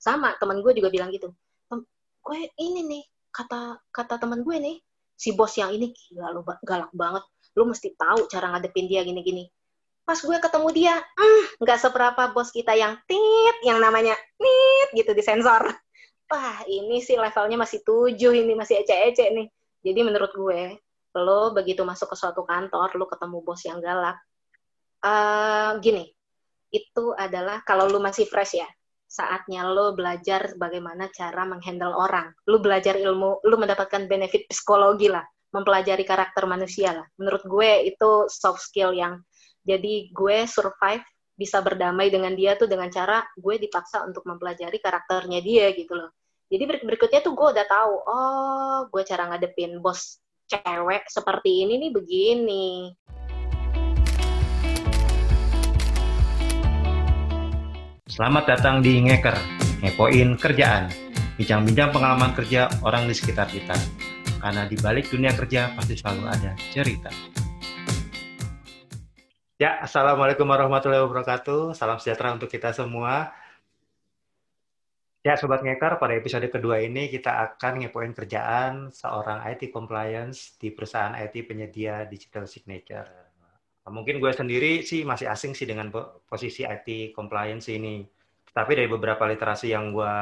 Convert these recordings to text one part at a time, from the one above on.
sama teman gue juga bilang gitu. Gue ini nih kata kata teman gue nih si bos yang ini gila lu galak banget. Lu mesti tahu cara ngadepin dia gini-gini. Pas gue ketemu dia nggak mm, seberapa bos kita yang tit yang namanya nit gitu di sensor. Wah ini sih levelnya masih tujuh ini masih ece-ece nih. Jadi menurut gue lo begitu masuk ke suatu kantor lo ketemu bos yang galak uh, gini itu adalah kalau lo masih fresh ya saatnya lo belajar bagaimana cara menghandle orang. Lo belajar ilmu lo mendapatkan benefit psikologi lah mempelajari karakter manusia lah. Menurut gue itu soft skill yang jadi gue survive bisa berdamai dengan dia tuh dengan cara gue dipaksa untuk mempelajari karakternya dia gitu loh. Jadi ber berikutnya tuh gue udah tahu oh gue cara ngadepin bos cewek seperti ini nih begini Selamat datang di Ngeker, ngepoin kerjaan, bincang-bincang pengalaman kerja orang di sekitar kita. Karena di balik dunia kerja pasti selalu ada cerita. Ya, Assalamualaikum warahmatullahi wabarakatuh. Salam sejahtera untuk kita semua. Ya, Sobat Ngeker, pada episode kedua ini kita akan ngepoin kerjaan seorang IT compliance di perusahaan IT penyedia digital signature. Mungkin gue sendiri sih masih asing sih dengan posisi IT compliance ini. Tapi dari beberapa literasi yang gue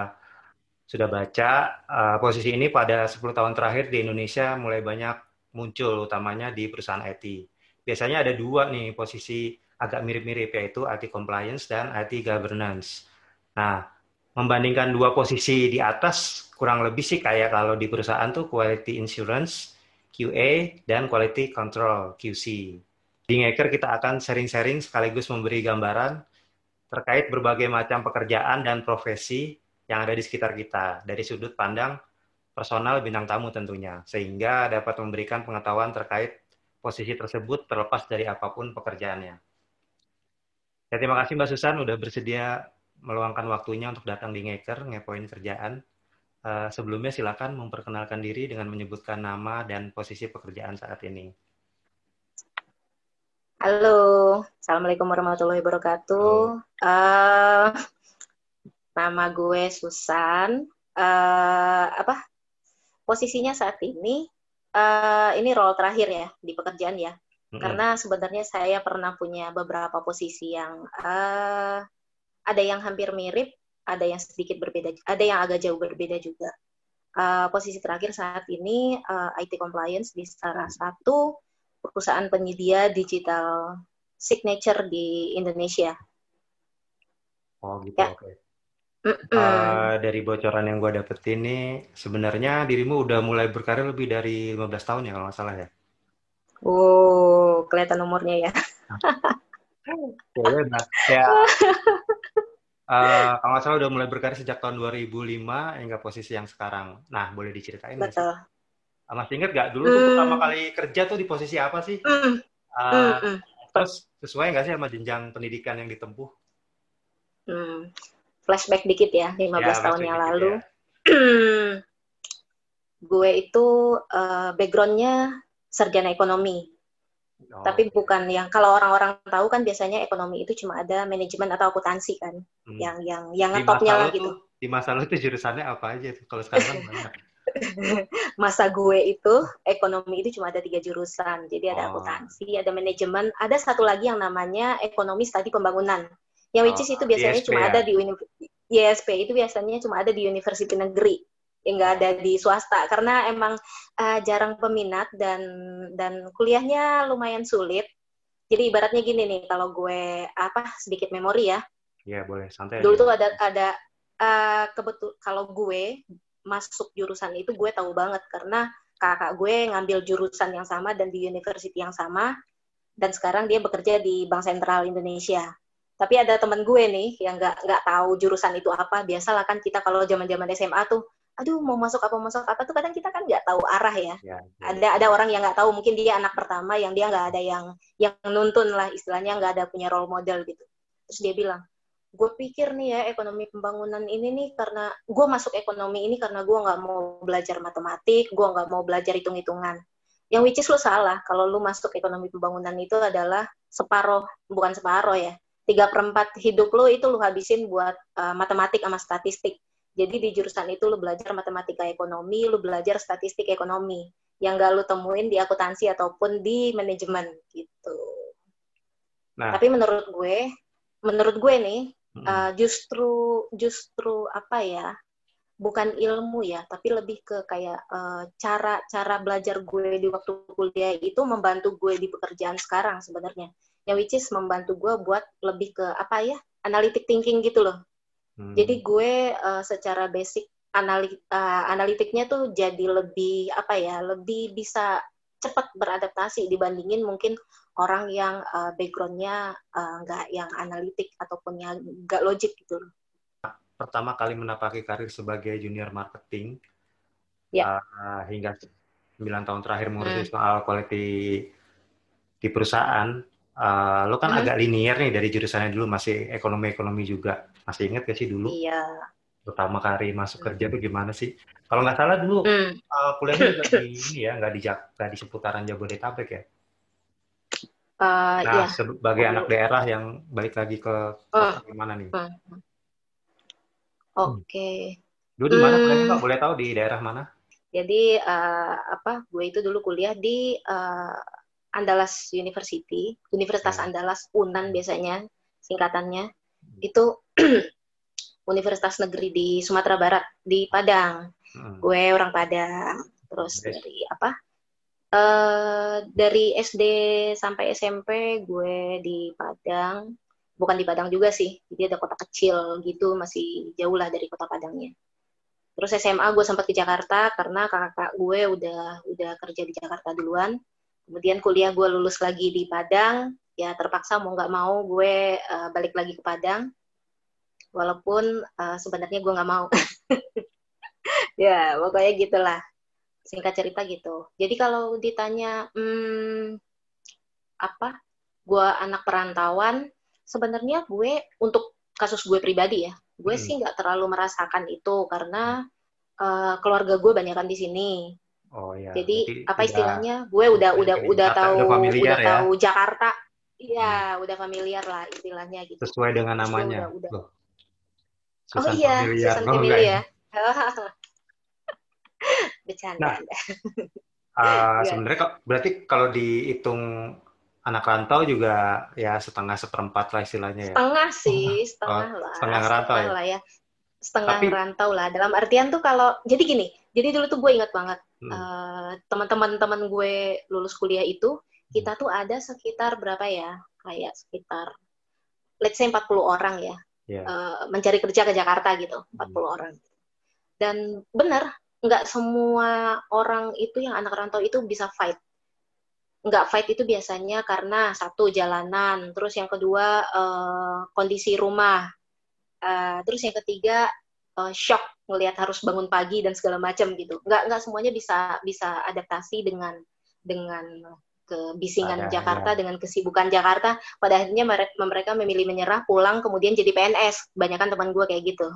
sudah baca, uh, posisi ini pada 10 tahun terakhir di Indonesia mulai banyak muncul, utamanya di perusahaan IT. Biasanya ada dua nih posisi agak mirip-mirip, yaitu IT compliance dan IT governance. Nah, membandingkan dua posisi di atas kurang lebih sih kayak kalau di perusahaan tuh quality insurance QA dan quality control QC. Di Ngaker kita akan sharing-sharing sekaligus memberi gambaran terkait berbagai macam pekerjaan dan profesi yang ada di sekitar kita dari sudut pandang personal bintang tamu tentunya sehingga dapat memberikan pengetahuan terkait posisi tersebut terlepas dari apa pun pekerjaannya. Ya, terima kasih Mbak Susan udah bersedia meluangkan waktunya untuk datang di Ngeker, ngepoin kerjaan. Uh, sebelumnya silakan memperkenalkan diri dengan menyebutkan nama dan posisi pekerjaan saat ini. Halo, Assalamualaikum warahmatullahi wabarakatuh. Uh, nama gue Susan. Uh, apa? Posisinya saat ini, uh, ini role terakhir ya di pekerjaan ya. Mm -hmm. Karena sebenarnya saya pernah punya beberapa posisi yang uh, ada yang hampir mirip, ada yang sedikit berbeda, ada yang agak jauh berbeda juga. Uh, posisi terakhir saat ini uh, eh, IT compliance di salah satu perusahaan penyedia digital signature di Indonesia. Oh gitu, ya. oke. Okay. Uh, dari bocoran yang gue dapet ini, sebenarnya dirimu udah mulai berkarir lebih dari 15 tahun ya kalau nggak salah ya? Oh, kelihatan umurnya ya. Boleh, nah, ya. Uh, kalau nggak salah udah mulai berkarir sejak tahun 2005 hingga posisi yang sekarang. Nah, boleh diceritain Betul. Sih? Uh, masih inget gak dulu tuh pertama kali kerja tuh di posisi apa sih? Uh, mm, mm. Terus sesuai nggak sih sama jenjang pendidikan yang ditempuh? Mm. Flashback dikit ya, 15 ya, tahun yang lalu. Ya. gue itu uh, backgroundnya sarjana ekonomi. Oh. Tapi bukan yang kalau orang-orang tahu kan biasanya ekonomi itu cuma ada manajemen atau akuntansi kan, hmm. yang yang yang ngetopnya lah gitu. Di masa lu itu jurusannya apa aja tuh? Kalau sekarang kan banyak. masa gue itu ekonomi itu cuma ada tiga jurusan, jadi ada oh. akuntansi, ada manajemen, ada satu lagi yang namanya ekonomi studi pembangunan. Yang oh, which is itu biasanya ISP cuma ya? ada di ISP itu biasanya cuma ada di universitas negeri yang nggak ada di swasta karena emang uh, jarang peminat dan dan kuliahnya lumayan sulit. Jadi ibaratnya gini nih, kalau gue apa sedikit memori ya. Iya boleh santai. Dulu aja. tuh ada ada uh, kebetul kalau gue masuk jurusan itu gue tahu banget karena kakak gue ngambil jurusan yang sama dan di university yang sama dan sekarang dia bekerja di Bank Sentral Indonesia. Tapi ada temen gue nih yang nggak nggak tahu jurusan itu apa. Biasalah kan kita kalau zaman zaman SMA tuh aduh mau masuk apa masuk apa tuh kadang kita kan nggak tahu arah ya. ya, ya. Ada ada orang yang nggak tahu mungkin dia anak pertama yang dia nggak ada yang yang nuntun lah istilahnya nggak ada punya role model gitu. Terus dia bilang, gue pikir nih ya ekonomi pembangunan ini nih karena gue masuk ekonomi ini karena gue nggak mau belajar matematik, gue nggak mau belajar hitung-hitungan. Yang which is lo salah kalau lo masuk ekonomi pembangunan itu adalah separoh bukan separoh ya tiga perempat hidup lo itu lo habisin buat uh, matematik sama statistik Jadi di jurusan itu lu belajar matematika ekonomi, lu belajar statistik ekonomi yang gak lu temuin di akuntansi ataupun di manajemen gitu. Nah. Tapi menurut gue, menurut gue nih. Uh, justru justru apa ya? Bukan ilmu ya, tapi lebih ke kayak uh, cara cara belajar gue di waktu kuliah itu membantu gue di pekerjaan sekarang sebenarnya. Yang which is membantu gue buat lebih ke apa ya? Analytic thinking gitu loh. Hmm. Jadi gue uh, secara basic analit, uh, analitiknya tuh jadi lebih apa ya, lebih bisa cepat beradaptasi dibandingin mungkin orang yang uh, backgroundnya nggak uh, yang analitik ataupun yang nggak logik gitu loh. Pertama kali menapaki karir sebagai junior marketing ya. uh, hingga 9 tahun terakhir mengurusi hmm. soal quality di perusahaan, uh, lo kan hmm. agak linear nih dari jurusannya dulu masih ekonomi-ekonomi juga. Masih ingat gak sih dulu? Iya. Pertama kali masuk kerja tuh gimana sih? Kalau nggak salah dulu hmm. uh, kuliahnya juga di ini ya, nggak di nggak di seputaran Jabodetabek ya? Uh, nah, iya. sebagai oh. anak daerah yang balik lagi ke uh, gimana nih? Uh, Oke. Okay. Dulu di mana hmm. kuliahnya Pak? Boleh tahu di daerah mana? Jadi uh, apa? Gue itu dulu kuliah di uh, Andalas University, Universitas hmm. Andalas Unan biasanya singkatannya. Hmm. Itu Universitas Negeri di Sumatera Barat di Padang. Hmm. Gue orang Padang. Terus okay. dari apa? Uh, dari SD sampai SMP gue di Padang. Bukan di Padang juga sih. Jadi ada kota kecil gitu, masih jauh lah dari kota Padangnya. Terus SMA gue sempat ke Jakarta karena kakak gue udah udah kerja di Jakarta duluan. Kemudian kuliah gue lulus lagi di Padang. Ya terpaksa mau nggak mau gue uh, balik lagi ke Padang walaupun uh, sebenarnya gue nggak mau ya pokoknya gitulah singkat cerita gitu jadi kalau ditanya hmm, apa gue anak perantauan sebenarnya gue untuk kasus gue pribadi ya gue hmm. sih nggak terlalu merasakan itu karena uh, keluarga gue banyak kan di sini Oh iya. Jadi, Jadi apa istilahnya? Gue udah udah udah tahu udah, udah ya? tahu Jakarta. Iya, hmm. udah familiar lah istilahnya gitu. Sesuai dengan namanya. Udah, udah. Loh, Susan oh iya, familiar. Susan oh, ya. Bercanda. Nah, uh, sebenarnya berarti kalau dihitung anak rantau juga ya setengah seperempat lah istilahnya ya. Setengah sih, oh, setengah oh, lah. Setengah rantau ya. Lah ya. Setengah Tapi, rantau lah. Dalam artian tuh kalau jadi gini, jadi dulu tuh gue ingat banget hmm. uh, teman-teman teman gue lulus kuliah itu kita hmm. tuh ada sekitar berapa ya? Kayak sekitar let's say 40 orang ya yeah. Iya. uh, mencari kerja ke Jakarta gitu 40 hmm. orang dan benar nggak semua orang itu yang anak rantau itu bisa fight nggak fight itu biasanya karena satu jalanan terus yang kedua uh, kondisi rumah uh, terus yang ketiga uh, shock ngelihat harus bangun pagi dan segala macam gitu nggak nggak semuanya bisa bisa adaptasi dengan dengan kebisingan Ada, Jakarta ya. dengan kesibukan Jakarta pada akhirnya mereka memilih menyerah pulang kemudian jadi PNS banyak kan teman gue kayak gitu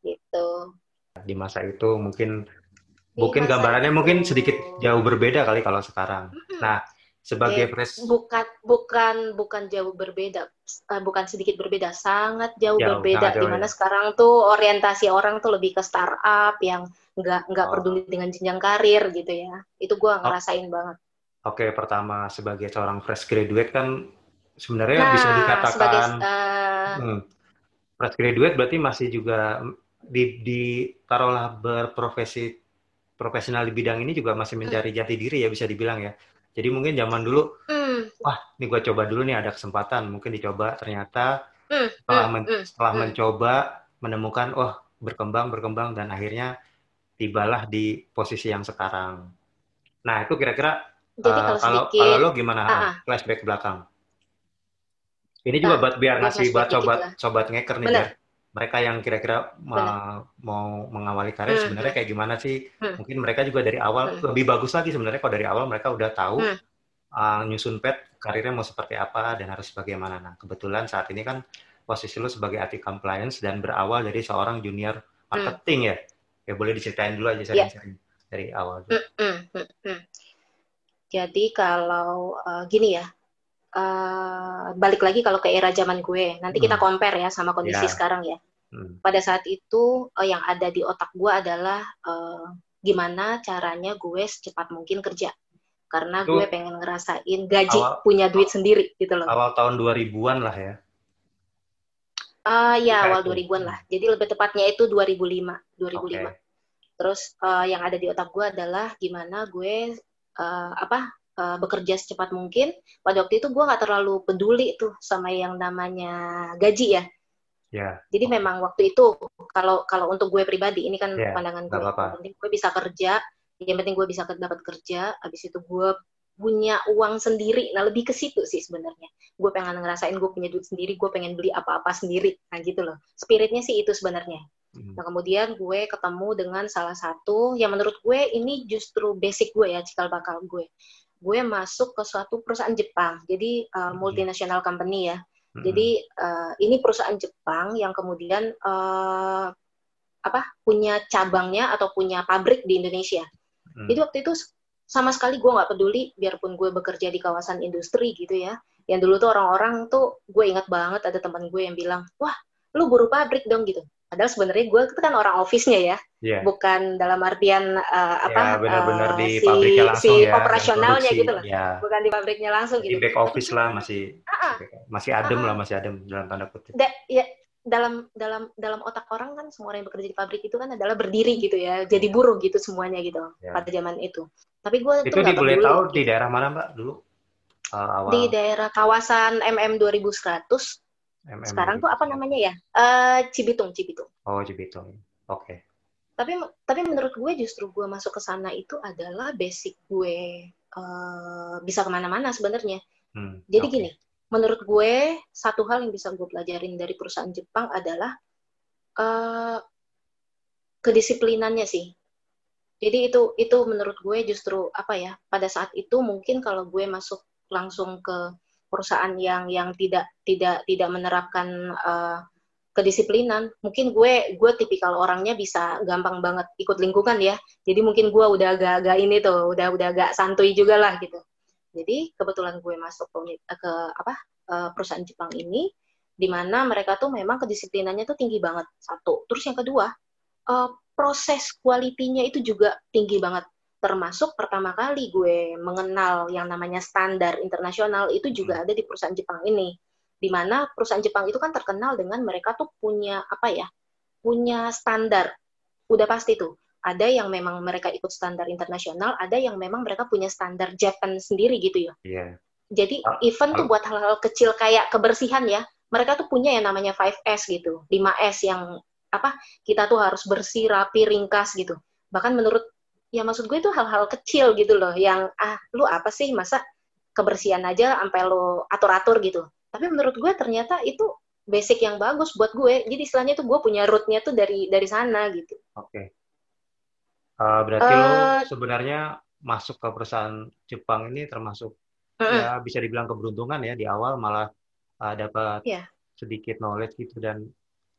gitu di masa itu mungkin di mungkin gambarannya itu. mungkin sedikit jauh berbeda kali kalau sekarang hmm. nah sebagai okay. pres bukan bukan bukan jauh berbeda uh, bukan sedikit berbeda sangat jauh, jauh berbeda di mana ya. sekarang tuh orientasi orang tuh lebih ke startup yang nggak nggak oh. peduli dengan jenjang karir gitu ya itu gue oh. ngerasain oh. banget Oke, pertama sebagai seorang fresh graduate kan sebenarnya nah, bisa dikatakan sebagai, uh... hmm, fresh graduate berarti masih juga di, di taruhlah berprofesi profesional di bidang ini juga masih mencari jati diri ya bisa dibilang ya. Jadi mungkin zaman dulu, mm. wah, ini gue coba dulu nih ada kesempatan, mungkin dicoba ternyata mm. setelah men, mm. setelah mm. mencoba menemukan, oh berkembang berkembang dan akhirnya tibalah di posisi yang sekarang. Nah itu kira-kira jadi kalau, uh, sedikit, kalau, lo gimana uh -uh. flashback belakang? Ini juga nah, buat biar ngasih buat coba coba ngeker nih biar mereka yang kira-kira mau mengawali karir hmm, sebenarnya hmm. kayak gimana sih? Hmm. Mungkin mereka juga dari awal hmm. lebih bagus lagi sebenarnya kalau dari awal mereka udah tahu hmm. uh, nyusun pet karirnya mau seperti apa dan harus bagaimana. Nah kebetulan saat ini kan posisi lo sebagai IT compliance dan berawal dari seorang junior hmm. marketing hmm. ya. Ya boleh diceritain dulu aja saya yeah. dari awal. Hmm, hmm, hmm, hmm. Jadi kalau uh, gini ya, uh, balik lagi kalau ke era zaman gue, nanti kita hmm. compare ya sama kondisi yeah. sekarang ya. hmm. pada saat itu uh, yang ada di otak gue adalah uh, gimana caranya gue secepat mungkin kerja karena itu gue pengen ngerasain gaji awal, punya duit sendiri gitu loh awal tahun 2000-an lah ya uh, ya awal 2000-an lah jadi lebih tepatnya itu 2005 2005 okay. terus uh, yang ada di otak gue adalah gimana gue uh, apa uh, bekerja secepat mungkin. Pada waktu itu gue nggak terlalu peduli tuh sama yang namanya gaji ya. Yeah. Jadi memang waktu itu kalau kalau untuk gue pribadi ini kan yeah, pandangan gue, yang penting gue bisa kerja, yang penting gue bisa dapat kerja, habis itu gue punya uang sendiri. Nah lebih ke situ sih sebenarnya. Gue pengen ngerasain gue punya duit sendiri, gue pengen beli apa-apa sendiri. Nah gitu loh. Spiritnya sih itu sebenarnya. Hmm. Nah kemudian gue ketemu dengan salah satu yang menurut gue ini justru basic gue ya cikal bakal gue gue masuk ke suatu perusahaan Jepang, jadi uh, multinational company ya. Hmm. Jadi uh, ini perusahaan Jepang yang kemudian uh, apa punya cabangnya atau punya pabrik di Indonesia. Hmm. Jadi waktu itu sama sekali gue nggak peduli, biarpun gue bekerja di kawasan industri gitu ya. Yang dulu tuh orang-orang tuh gue ingat banget ada teman gue yang bilang, wah lu buru pabrik dong gitu. Padahal sebenarnya gue itu kan orang office-nya ya, yeah. bukan dalam artian uh, apa yeah, benar-benar uh, di si, pabriknya langsung si ya, operasionalnya gitu loh, yeah. bukan di pabriknya langsung gitu. Di back office lah masih uh-uh. masih adem uh-uh. lah masih adem dalam tanda kutip. Da, ya dalam dalam dalam otak orang kan semua orang yang bekerja di pabrik itu kan adalah berdiri gitu ya, jadi buruh gitu semuanya gitu yeah. pada zaman itu. Tapi gue itu di boleh tahu di daerah mana mbak dulu? Uh, awal. Di daerah kawasan MM 2100 MM Sekarang tuh apa namanya ya? Uh, Cibitung, Cibitung. Oh, Cibitung. Oke. Okay. Tapi tapi menurut gue justru gue masuk ke sana itu adalah basic gue uh, bisa ke mana-mana sebenarnya. Hmm, Jadi okay. gini, menurut gue satu hal yang bisa gue pelajarin dari perusahaan Jepang adalah uh, kedisiplinannya sih. Jadi itu itu menurut gue justru apa ya? Pada saat itu mungkin kalau gue masuk langsung ke perusahaan yang yang tidak tidak tidak menerapkan uh, kedisiplinan mungkin gue gue tipikal orangnya bisa gampang banget ikut lingkungan ya. Jadi mungkin gue udah agak-agak ini tuh udah udah agak santuy juga lah gitu. Jadi kebetulan gue masuk ke, ke apa uh, perusahaan Jepang ini di mana mereka tuh memang kedisiplinannya tuh tinggi banget satu. Terus yang kedua proses kualitinya itu juga tinggi banget termasuk pertama kali gue mengenal yang namanya standar internasional itu juga hmm. ada di perusahaan Jepang ini di mana perusahaan Jepang itu kan terkenal dengan mereka tuh punya apa ya punya standar udah pasti tuh ada yang memang mereka ikut standar internasional ada yang memang mereka punya standar Japan sendiri gitu ya yeah. jadi uh, event uh, tuh buat hal-hal kecil kayak kebersihan ya mereka tuh punya yang namanya 5S gitu 5S yang apa kita tuh harus bersih rapi ringkas gitu bahkan menurut ya maksud gue itu hal-hal kecil gitu loh yang ah lu apa sih masa kebersihan aja sampai lo atur-atur gitu tapi menurut gue ternyata itu basic yang bagus buat gue jadi istilahnya tuh gue punya rootnya tuh dari dari sana gitu oke okay. uh, berarti uh, lo eh, sebenarnya masuk ke perusahaan Jepang ini termasuk uh -uh. ya bisa dibilang keberuntungan ya di awal malah uh, dapat yeah. sedikit knowledge gitu dan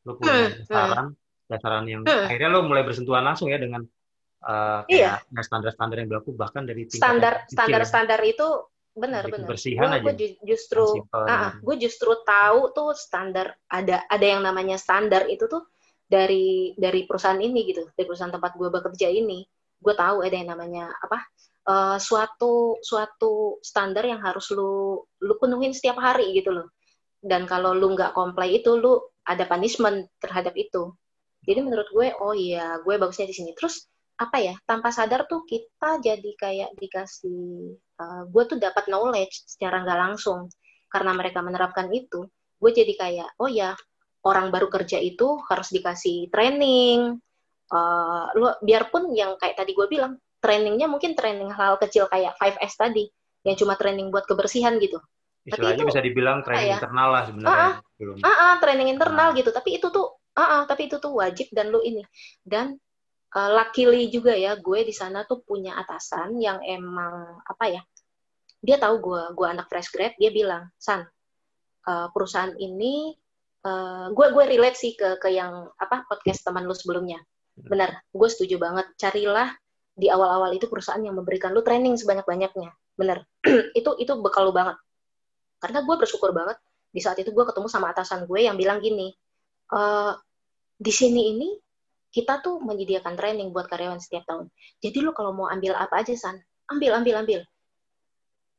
lo punya saran dasaran yang uh. akhirnya lo mulai bersentuhan langsung ya dengan uh, iya. standar-standar yang berlaku bahkan dari standar standar-standar itu benar benar. gue gue justru gue justru tahu tuh standar ada ada yang namanya standar itu tuh dari dari perusahaan ini gitu dari perusahaan tempat gue bekerja ini. Gue tahu ada yang namanya apa uh, suatu suatu standar yang harus lu lu penuhin setiap hari gitu loh. Dan kalau lu nggak comply itu lu ada punishment terhadap itu. Jadi menurut gue oh iya gue bagusnya di sini. Terus apa ya tanpa sadar tuh kita jadi kayak dikasih uh, gue tuh dapat knowledge secara nggak langsung karena mereka menerapkan itu gue jadi kayak oh ya orang baru kerja itu harus dikasih training uh, lu biarpun yang kayak tadi gue bilang trainingnya mungkin training hal, -hal kecil kayak 5S tadi yang cuma training buat kebersihan gitu Istilahnya tapi itu, bisa dibilang training ya, internal lah sebenarnya. Uh -uh, uh -uh, training internal uh. gitu. Tapi itu tuh, uh -uh, tapi itu tuh wajib dan lu ini. Dan uh, luckily juga ya gue di sana tuh punya atasan yang emang apa ya dia tahu gue gue anak fresh grad dia bilang san uh, perusahaan ini uh, gue gue relate sih ke ke yang apa podcast teman lu sebelumnya. Benar gue setuju banget. Carilah di awal-awal itu perusahaan yang memberikan lu training sebanyak-banyaknya. Bener itu itu bekal lu banget. Karena gue bersyukur banget di saat itu gue ketemu sama atasan gue yang bilang gini e, di sini ini kita tuh menyediakan training buat karyawan setiap tahun. Jadi lo kalau mau ambil apa aja san, ambil ambil ambil.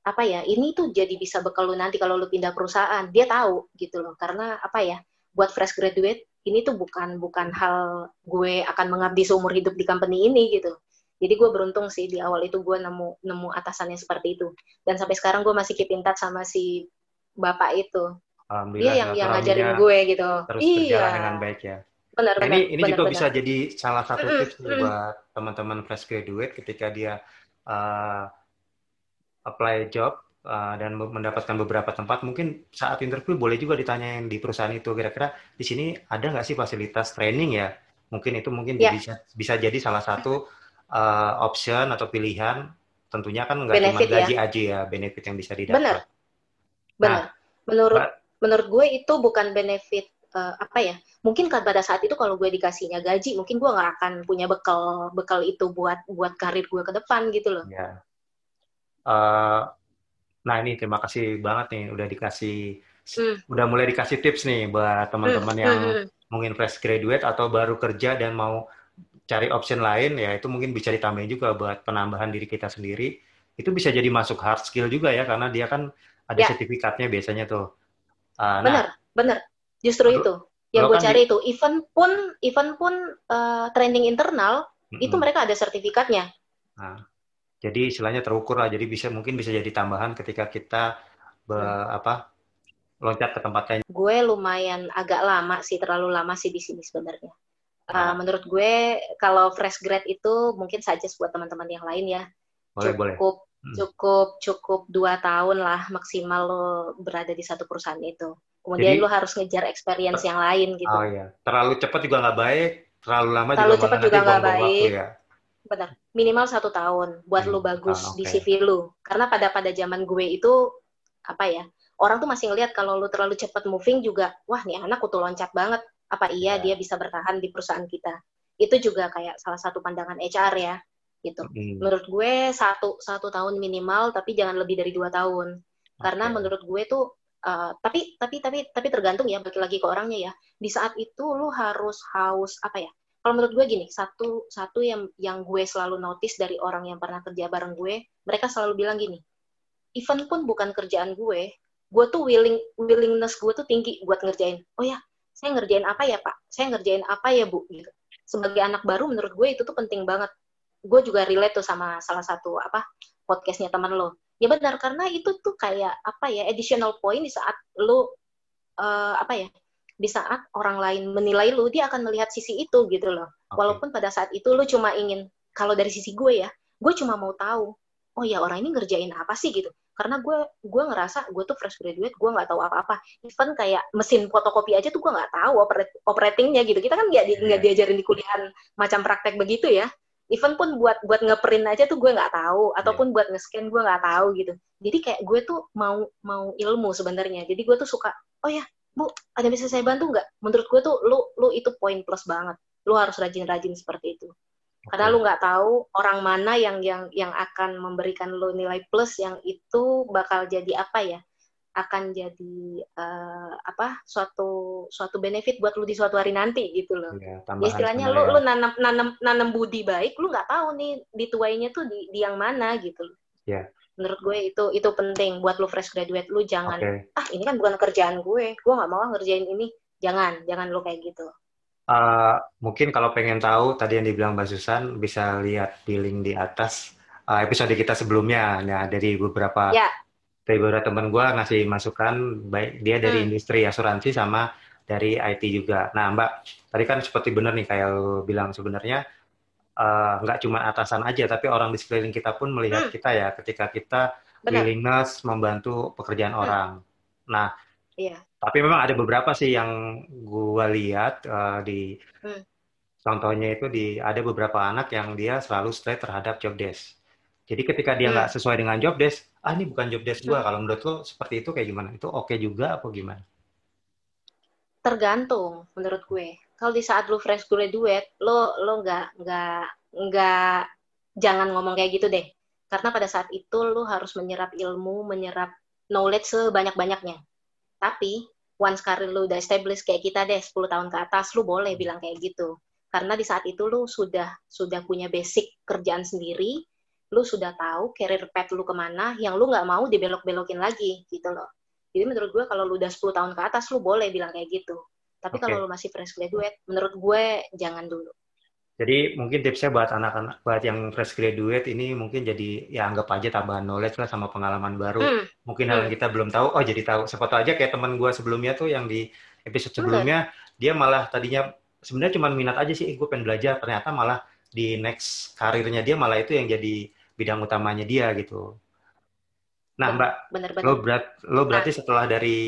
Apa ya? Ini tuh jadi bisa bekal lo nanti kalau lo pindah perusahaan. Dia tahu gitu loh. Karena apa ya? Buat fresh graduate ini tuh bukan bukan hal gue akan mengabdi seumur hidup di company ini gitu. Jadi gue beruntung sih di awal itu gue nemu nemu atasannya seperti itu. Dan sampai sekarang gue masih keep in touch sama si bapak itu. Dia yang yang ngajarin gue gitu. Terus iya. dengan baik ya benar, nah, benar, ini ini benar, juga benar. bisa jadi salah satu mm, tips mm, buat teman-teman fresh graduate ketika dia uh, apply job uh, dan mendapatkan beberapa tempat. Mungkin saat interview boleh juga ditanyain di perusahaan itu kira-kira di sini ada nggak sih fasilitas training ya? Mungkin itu mungkin yeah. bisa bisa jadi salah satu uh, option atau pilihan. Tentunya kan nggak cuma gaji ya. aja ya benefit yang bisa didapat. Benar. Benar. Nah, menurut menurut gue itu bukan benefit uh, apa ya mungkin kan pada saat itu kalau gue dikasihnya gaji mungkin gue nggak akan punya bekal bekal itu buat buat karir gue ke depan gitu loh ya. uh, nah ini terima kasih banget nih udah dikasih hmm. udah mulai dikasih tips nih buat teman-teman hmm. yang hmm. hmm. mungkin fresh graduate atau baru kerja dan mau cari option lain ya itu mungkin bisa ditambahin juga buat penambahan diri kita sendiri itu bisa jadi masuk hard skill juga ya karena dia kan ada ya. sertifikatnya biasanya tuh uh, bener nah, bener Justru itu yang gue kan cari itu. Event pun event pun uh, training internal mm-hmm. itu mereka ada sertifikatnya. Nah, jadi istilahnya terukur lah. Jadi bisa mungkin bisa jadi tambahan ketika kita be, hmm. apa loncat ke tempat lain. Gue lumayan agak lama sih, terlalu lama sih di sini sebenarnya. Uh, menurut gue kalau fresh grad itu mungkin saja buat teman-teman yang lain ya. Boleh, cukup boleh. Hmm. cukup cukup dua tahun lah maksimal lo berada di satu perusahaan itu. Kemudian Jadi, lu harus ngejar experience yang lain gitu. Oh iya. Terlalu cepat juga nggak baik, terlalu lama terlalu juga cepat juga nggak baik. ya. Benar. Minimal satu tahun buat hmm. lu bagus oh, okay. di CV lu. Karena pada pada zaman gue itu apa ya? Orang tuh masih ngelihat kalau lu terlalu cepat moving juga, wah nih anak kutu loncat banget. Apa iya yeah. dia bisa bertahan di perusahaan kita? Itu juga kayak salah satu pandangan HR ya, gitu. Hmm. Menurut gue satu satu tahun minimal, tapi jangan lebih dari dua tahun. Karena menurut gue tuh Uh, tapi tapi tapi tapi tergantung ya balik lagi ke orangnya ya. Di saat itu lu harus haus apa ya kalau menurut gue gini satu satu yang yang gue selalu notice dari orang yang pernah kerja bareng gue mereka selalu bilang gini event pun bukan kerjaan gue gue tuh willing willingness gue tuh tinggi buat ngerjain. Oh ya saya ngerjain apa ya pak? Saya ngerjain apa ya bu? Gitu. Sebagai anak baru menurut gue itu tuh penting banget. Gue juga relate tuh sama salah satu apa podcastnya teman lo ya benar karena itu tuh kayak apa ya additional point di saat lu uh, apa ya di saat orang lain menilai lu dia akan melihat sisi itu gitu loh. Okay. walaupun pada saat itu lu cuma ingin kalau dari sisi gue ya gue cuma mau tahu oh ya orang ini ngerjain apa sih? gitu. Karena gue gue ngerasa gue tuh fresh graduate gue nggak tahu apa-apa. Even kayak mesin fotokopi aja tuh gue nggak tahu operatingnya gitu. Kita kan nggak di, iya. diajarin di kuliahan macam praktek begitu ya even pun buat buat ngeprint aja tuh gue nggak tahu ataupun yeah. buat nge-scan gue nggak tahu gitu. Jadi kayak gue tuh mau mau ilmu sebenarnya. Jadi gue tuh suka oh ya bu ada bisa saya bantu nggak? Menurut gue tuh lu lu itu poin plus banget. Lu harus rajin-rajin seperti itu. Karena lu nggak tahu orang mana yang yang yang akan memberikan lu nilai plus yang itu bakal jadi apa ya akan jadi uh, apa suatu suatu benefit buat lu di suatu hari nanti gitu loh. Ya, ya istilahnya lu ya. lu nanam nanam nanam budi baik, lu nggak tahu nih dituainya tuh di, di yang mana gitu. Ya. Menurut gue itu itu penting buat lu fresh graduate lu jangan okay. ah ini kan bukan kerjaan gue, gue nggak mau ngerjain ini. Jangan, jangan lu kayak gitu. Uh, mungkin kalau pengen tahu tadi yang dibilang Mbak Susan bisa lihat di link di atas uh, episode kita sebelumnya nah dari beberapa ya beberapa teman gue ngasih masukan baik dia dari hmm. industri asuransi sama dari IT juga. Nah Mbak, tadi kan seperti benar nih kayak bilang sebenarnya uh, nggak cuma atasan aja, tapi orang di sekeliling kita pun melihat hmm. kita ya ketika kita benar. willingness membantu pekerjaan hmm. orang. Nah, iya. tapi memang ada beberapa sih yang gue lihat uh, di hmm. contohnya itu di ada beberapa anak yang dia selalu straight terhadap job desk. Jadi ketika dia nggak hmm. sesuai dengan job desk, ah ini bukan job desk gue. Hmm. Kalau menurut lo seperti itu kayak gimana? Itu oke okay juga apa gimana? Tergantung menurut gue. Kalau di saat lo fresh graduate, lo lo nggak nggak nggak jangan ngomong kayak gitu deh. Karena pada saat itu lo harus menyerap ilmu, menyerap knowledge sebanyak-banyaknya. Tapi once karir lu udah established kayak kita deh 10 tahun ke atas lu boleh bilang kayak gitu karena di saat itu lu sudah sudah punya basic kerjaan sendiri lu sudah tahu career path lu ke mana yang lu nggak mau dibelok-belokin lagi gitu loh jadi menurut gue kalau lu udah 10 tahun ke atas lu boleh bilang kayak gitu tapi okay. kalau lu masih fresh graduate menurut gue jangan dulu jadi mungkin tipsnya buat anak-anak, buat yang fresh graduate ini mungkin jadi ya anggap aja tambahan knowledge lah sama pengalaman baru. Hmm. Mungkin hal yang hmm. kita belum tahu, oh jadi tahu. Siapa tahu aja kayak teman gue sebelumnya tuh yang di episode sebelumnya, hmm. dia malah tadinya sebenarnya cuma minat aja sih, gue pengen belajar. Ternyata malah di next karirnya dia malah itu yang jadi bidang utamanya dia gitu. Nah Mbak, bener, bener. lo berat, lo berarti nah. setelah dari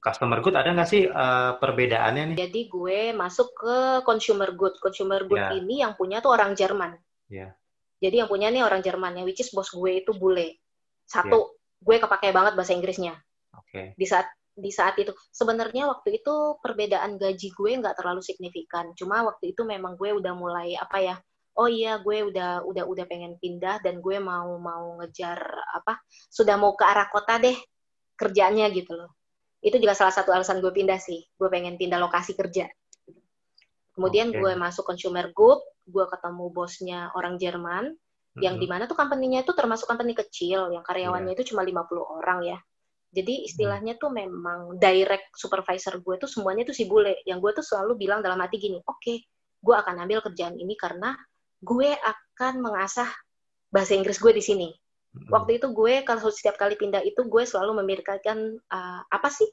customer good ada nggak sih uh, perbedaannya nih? Jadi gue masuk ke consumer good. Consumer good yeah. ini yang punya tuh orang Jerman. Yeah. Jadi yang punya nih orang Jerman, yang which is bos gue itu bule. Satu, yeah. gue kepake banget bahasa Inggrisnya. Oke. Okay. Di saat di saat itu sebenarnya waktu itu perbedaan gaji gue nggak terlalu signifikan. Cuma waktu itu memang gue udah mulai apa ya? Oh iya, gue udah udah udah pengen pindah dan gue mau mau ngejar apa? Sudah mau ke arah kota deh kerjanya gitu loh itu juga salah satu alasan gue pindah sih gue pengen pindah lokasi kerja kemudian okay. gue masuk consumer group gue ketemu bosnya orang Jerman mm-hmm. yang di mana tuh company-nya itu termasuk company kecil yang karyawannya yeah. itu cuma 50 orang ya jadi istilahnya tuh memang direct supervisor gue tuh semuanya tuh si bule yang gue tuh selalu bilang dalam hati gini oke okay, gue akan ambil kerjaan ini karena gue akan mengasah bahasa Inggris gue di sini Waktu itu gue kalau setiap kali pindah itu gue selalu memikirkan uh, apa sih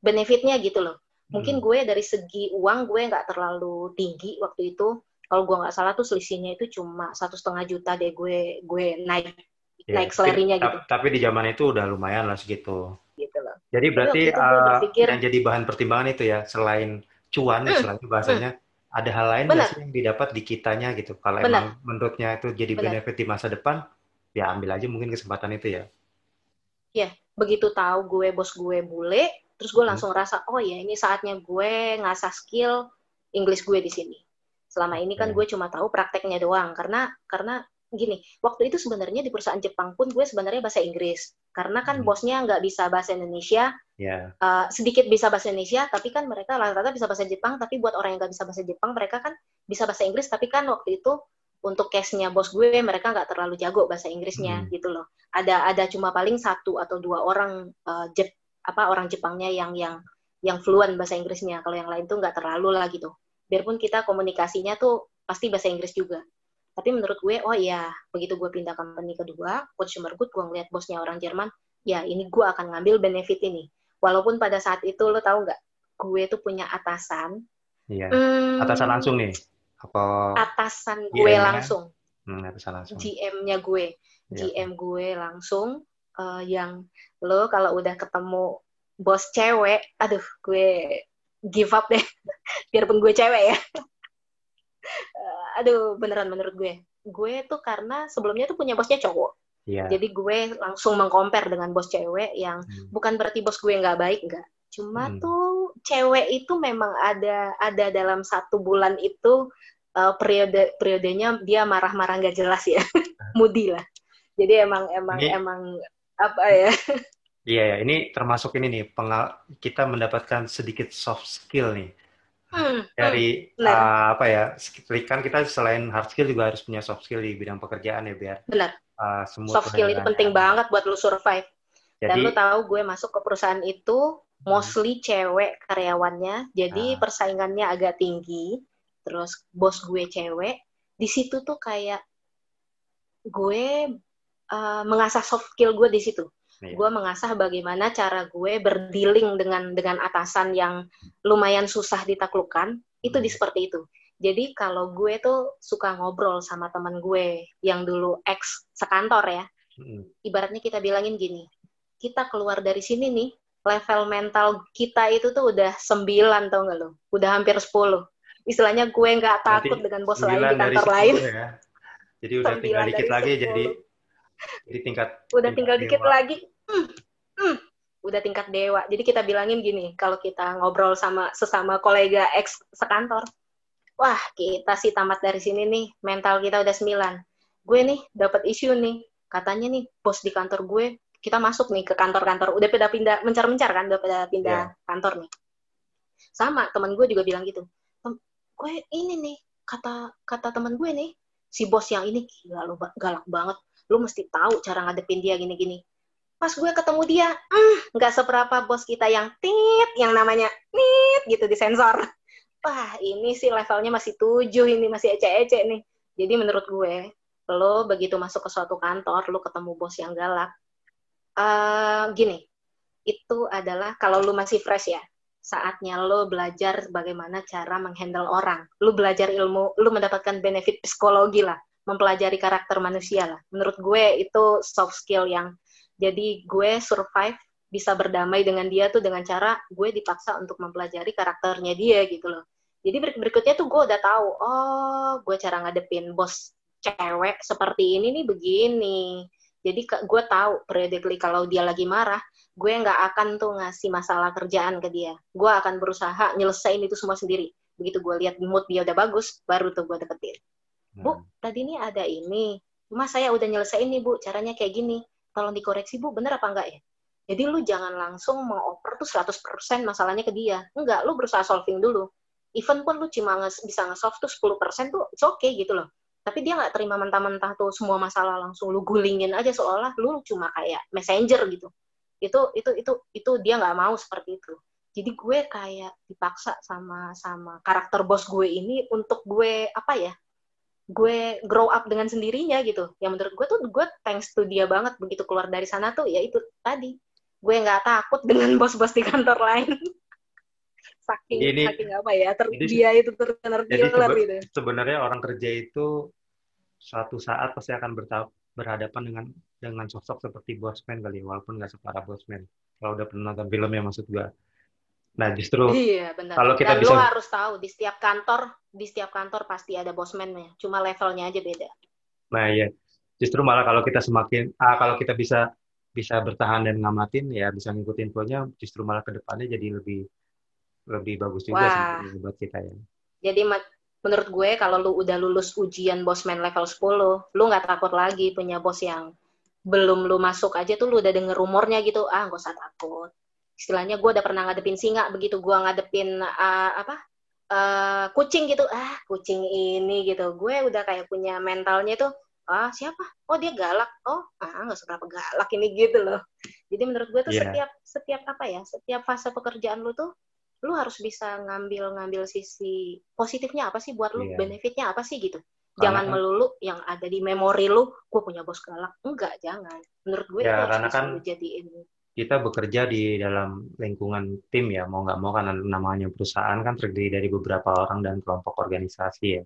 benefitnya gitu loh. Mungkin gue dari segi uang gue nggak terlalu tinggi waktu itu. Kalau gue nggak salah tuh selisihnya itu cuma satu setengah juta deh gue gue naik yeah, naik selerinya gitu. Tapi di zaman itu udah lumayan lah segitu. Gitu loh. Jadi berarti uh, berpikir, yang jadi bahan pertimbangan itu ya selain cuan, hmm, selain bahasanya. Ada hal lain sih yang didapat di kitanya gitu. Kalau emang menurutnya itu jadi Bener. benefit di masa depan, ya ambil aja mungkin kesempatan itu ya. Ya, begitu tahu gue bos gue bule, terus gue hmm. langsung hmm. rasa oh ya ini saatnya gue ngasah skill English gue di sini. Selama ini kan gue cuma tahu prakteknya doang karena karena gini, waktu itu sebenarnya di perusahaan Jepang pun gue sebenarnya bahasa Inggris karena kan hmm. bosnya nggak bisa bahasa Indonesia, yeah. uh, sedikit bisa bahasa Indonesia, tapi kan mereka rata-rata bisa bahasa Jepang, tapi buat orang yang nggak bisa bahasa Jepang mereka kan bisa bahasa Inggris, tapi kan waktu itu untuk case-nya bos gue mereka nggak terlalu jago bahasa Inggrisnya hmm. gitu loh. Ada ada cuma paling satu atau dua orang uh, Jep, apa orang Jepangnya yang yang yang fluent bahasa Inggrisnya. Kalau yang lain tuh nggak terlalu lah gitu. Biarpun kita komunikasinya tuh pasti bahasa Inggris juga. Tapi menurut gue, oh iya, begitu gue pindah company kedua, consumer good, gue ngeliat bosnya orang Jerman, ya ini gue akan ngambil benefit ini. Walaupun pada saat itu lo tau nggak, gue tuh punya atasan. Iya. Hmm, atasan langsung nih? Apa? Atasan gue GM langsung. Hmm, atasan langsung. GM-nya gue. Ya. GM gue langsung uh, yang lo kalau udah ketemu bos cewek aduh gue give up deh. Biarpun gue cewek ya aduh beneran menurut gue. Gue tuh karena sebelumnya tuh punya bosnya cowok. Yeah. jadi gue langsung mengcompare dengan bos cewek yang hmm. bukan berarti bos gue nggak baik nggak. Cuma hmm. tuh cewek itu memang ada ada dalam satu bulan itu uh, periode periodenya dia marah-marah nggak jelas ya. Mudi lah. Jadi emang emang ini, emang apa ya? Iya ya. Ini termasuk ini nih pengal kita mendapatkan sedikit soft skill nih dari hmm, uh, apa ya kan kita selain hard skill juga harus punya soft skill di bidang pekerjaan ya biar benar. uh, semua soft skill itu penting banget buat lu survive. Jadi, dan lu tahu gue masuk ke perusahaan itu hmm. mostly cewek karyawannya jadi uh, persaingannya agak tinggi terus bos gue cewek. Di situ tuh kayak gue uh, mengasah soft skill gue di situ yeah. gue mengasah bagaimana cara gue berdealing dengan dengan atasan yang lumayan susah ditaklukkan itu di hmm. seperti itu jadi kalau gue tuh suka ngobrol sama teman gue yang dulu ex sekantor ya hmm. ibaratnya kita bilangin gini kita keluar dari sini nih level mental kita itu tuh udah sembilan tau gak lo udah hampir sepuluh istilahnya gue nggak takut Berarti dengan bos lain di kantor lain. Ya. Jadi udah tinggal dikit lagi 10. jadi jadi tingkat udah tinggal dewa. dikit lagi. Hmm, hmm, udah tingkat dewa. Jadi kita bilangin gini, kalau kita ngobrol sama sesama kolega ex sekantor, wah kita sih tamat dari sini nih, mental kita udah sembilan. Gue nih dapat isu nih, katanya nih bos di kantor gue kita masuk nih ke kantor-kantor udah pindah-pindah mencar-mencar kan udah pada pindah yeah. kantor nih sama teman gue juga bilang gitu gue ini nih kata kata teman gue nih si bos yang ini gila galak banget lu mesti tahu cara ngadepin dia gini-gini. Pas gue ketemu dia hmm, nggak mm, seberapa bos kita yang tit yang namanya nit gitu di sensor. Wah ini sih levelnya masih tujuh ini masih ece-ece nih. Jadi menurut gue lo begitu masuk ke suatu kantor lo ketemu bos yang galak uh, gini itu adalah kalau lo masih fresh ya saatnya lo belajar bagaimana cara menghandle orang. Lo belajar ilmu, lo mendapatkan benefit psikologi lah, mempelajari karakter manusia lah. Menurut gue itu soft skill yang jadi gue survive bisa berdamai dengan dia tuh dengan cara gue dipaksa untuk mempelajari karakternya dia gitu loh. Jadi ber berikutnya tuh gue udah tahu, oh gue cara ngadepin bos cewek seperti ini nih begini. Jadi gue tahu periodically kalau dia lagi marah, gue nggak akan tuh ngasih masalah kerjaan ke dia. Gue akan berusaha nyelesain itu semua sendiri. Begitu gue lihat mood dia udah bagus, baru tuh gue deketin. Bu, hmm. tadi ini ada ini. Cuma saya udah nyelesain nih, Bu. Caranya kayak gini. Tolong dikoreksi, Bu. Bener apa enggak ya? Jadi lu jangan langsung mengoper tuh 100% masalahnya ke dia. Enggak, lu berusaha solving dulu. Even pun lu cuma nge bisa nge-solve tuh 10% tuh it's okay gitu loh. Tapi dia nggak terima mentah-mentah tuh semua masalah langsung lu gulingin aja seolah lu cuma kayak messenger gitu itu itu itu itu dia nggak mau seperti itu jadi gue kayak dipaksa sama sama karakter bos gue ini untuk gue apa ya gue grow up dengan sendirinya gitu. Yang menurut gue tuh gue thanks to dia banget begitu keluar dari sana tuh ya itu tadi. Gue nggak takut dengan bos-bos di kantor lain. Saking ini, saking apa ya ter, ini, dia itu terkena sebe gitu. sebenarnya orang kerja itu suatu saat pasti akan berhadapan dengan dengan sosok seperti Bosman kali walaupun nggak separah Bosman. Kalau udah pernah nonton filmnya maksud gue nah justru iya, benar. kalau kita Dan bisa lo harus tahu di setiap kantor di setiap kantor pasti ada Bosman-nya cuma levelnya aja beda. Nah iya. Justru malah kalau kita semakin ah kalau kita bisa bisa bertahan dan ngamatin ya bisa ngikutin infonya justru malah ke depannya jadi lebih lebih bagus juga sih buat kita ya. Jadi menurut gue kalau lu udah lulus ujian bosman level 10 lu nggak takut lagi punya bos yang belum lu masuk aja tuh lu udah denger rumornya gitu ah gak usah takut istilahnya gue udah pernah ngadepin singa begitu gue ngadepin uh, apa uh, kucing gitu. Ah kucing ini gitu. Gue udah kayak punya mentalnya tuh ah siapa? Oh dia galak. Oh ah nggak seberapa galak ini gitu loh. Jadi menurut gue tuh yeah. setiap setiap apa ya setiap fase pekerjaan lu tuh lu harus bisa ngambil ngambil sisi positifnya apa sih buat lu yeah. benefitnya apa sih gitu. Jangan melulu yang ada di memori lu gue punya bos galak. Enggak jangan. Menurut gue ya, karena kan jadiin kita bekerja di dalam lingkungan tim ya mau nggak mau karena namanya perusahaan kan terdiri dari beberapa orang dan kelompok organisasi ya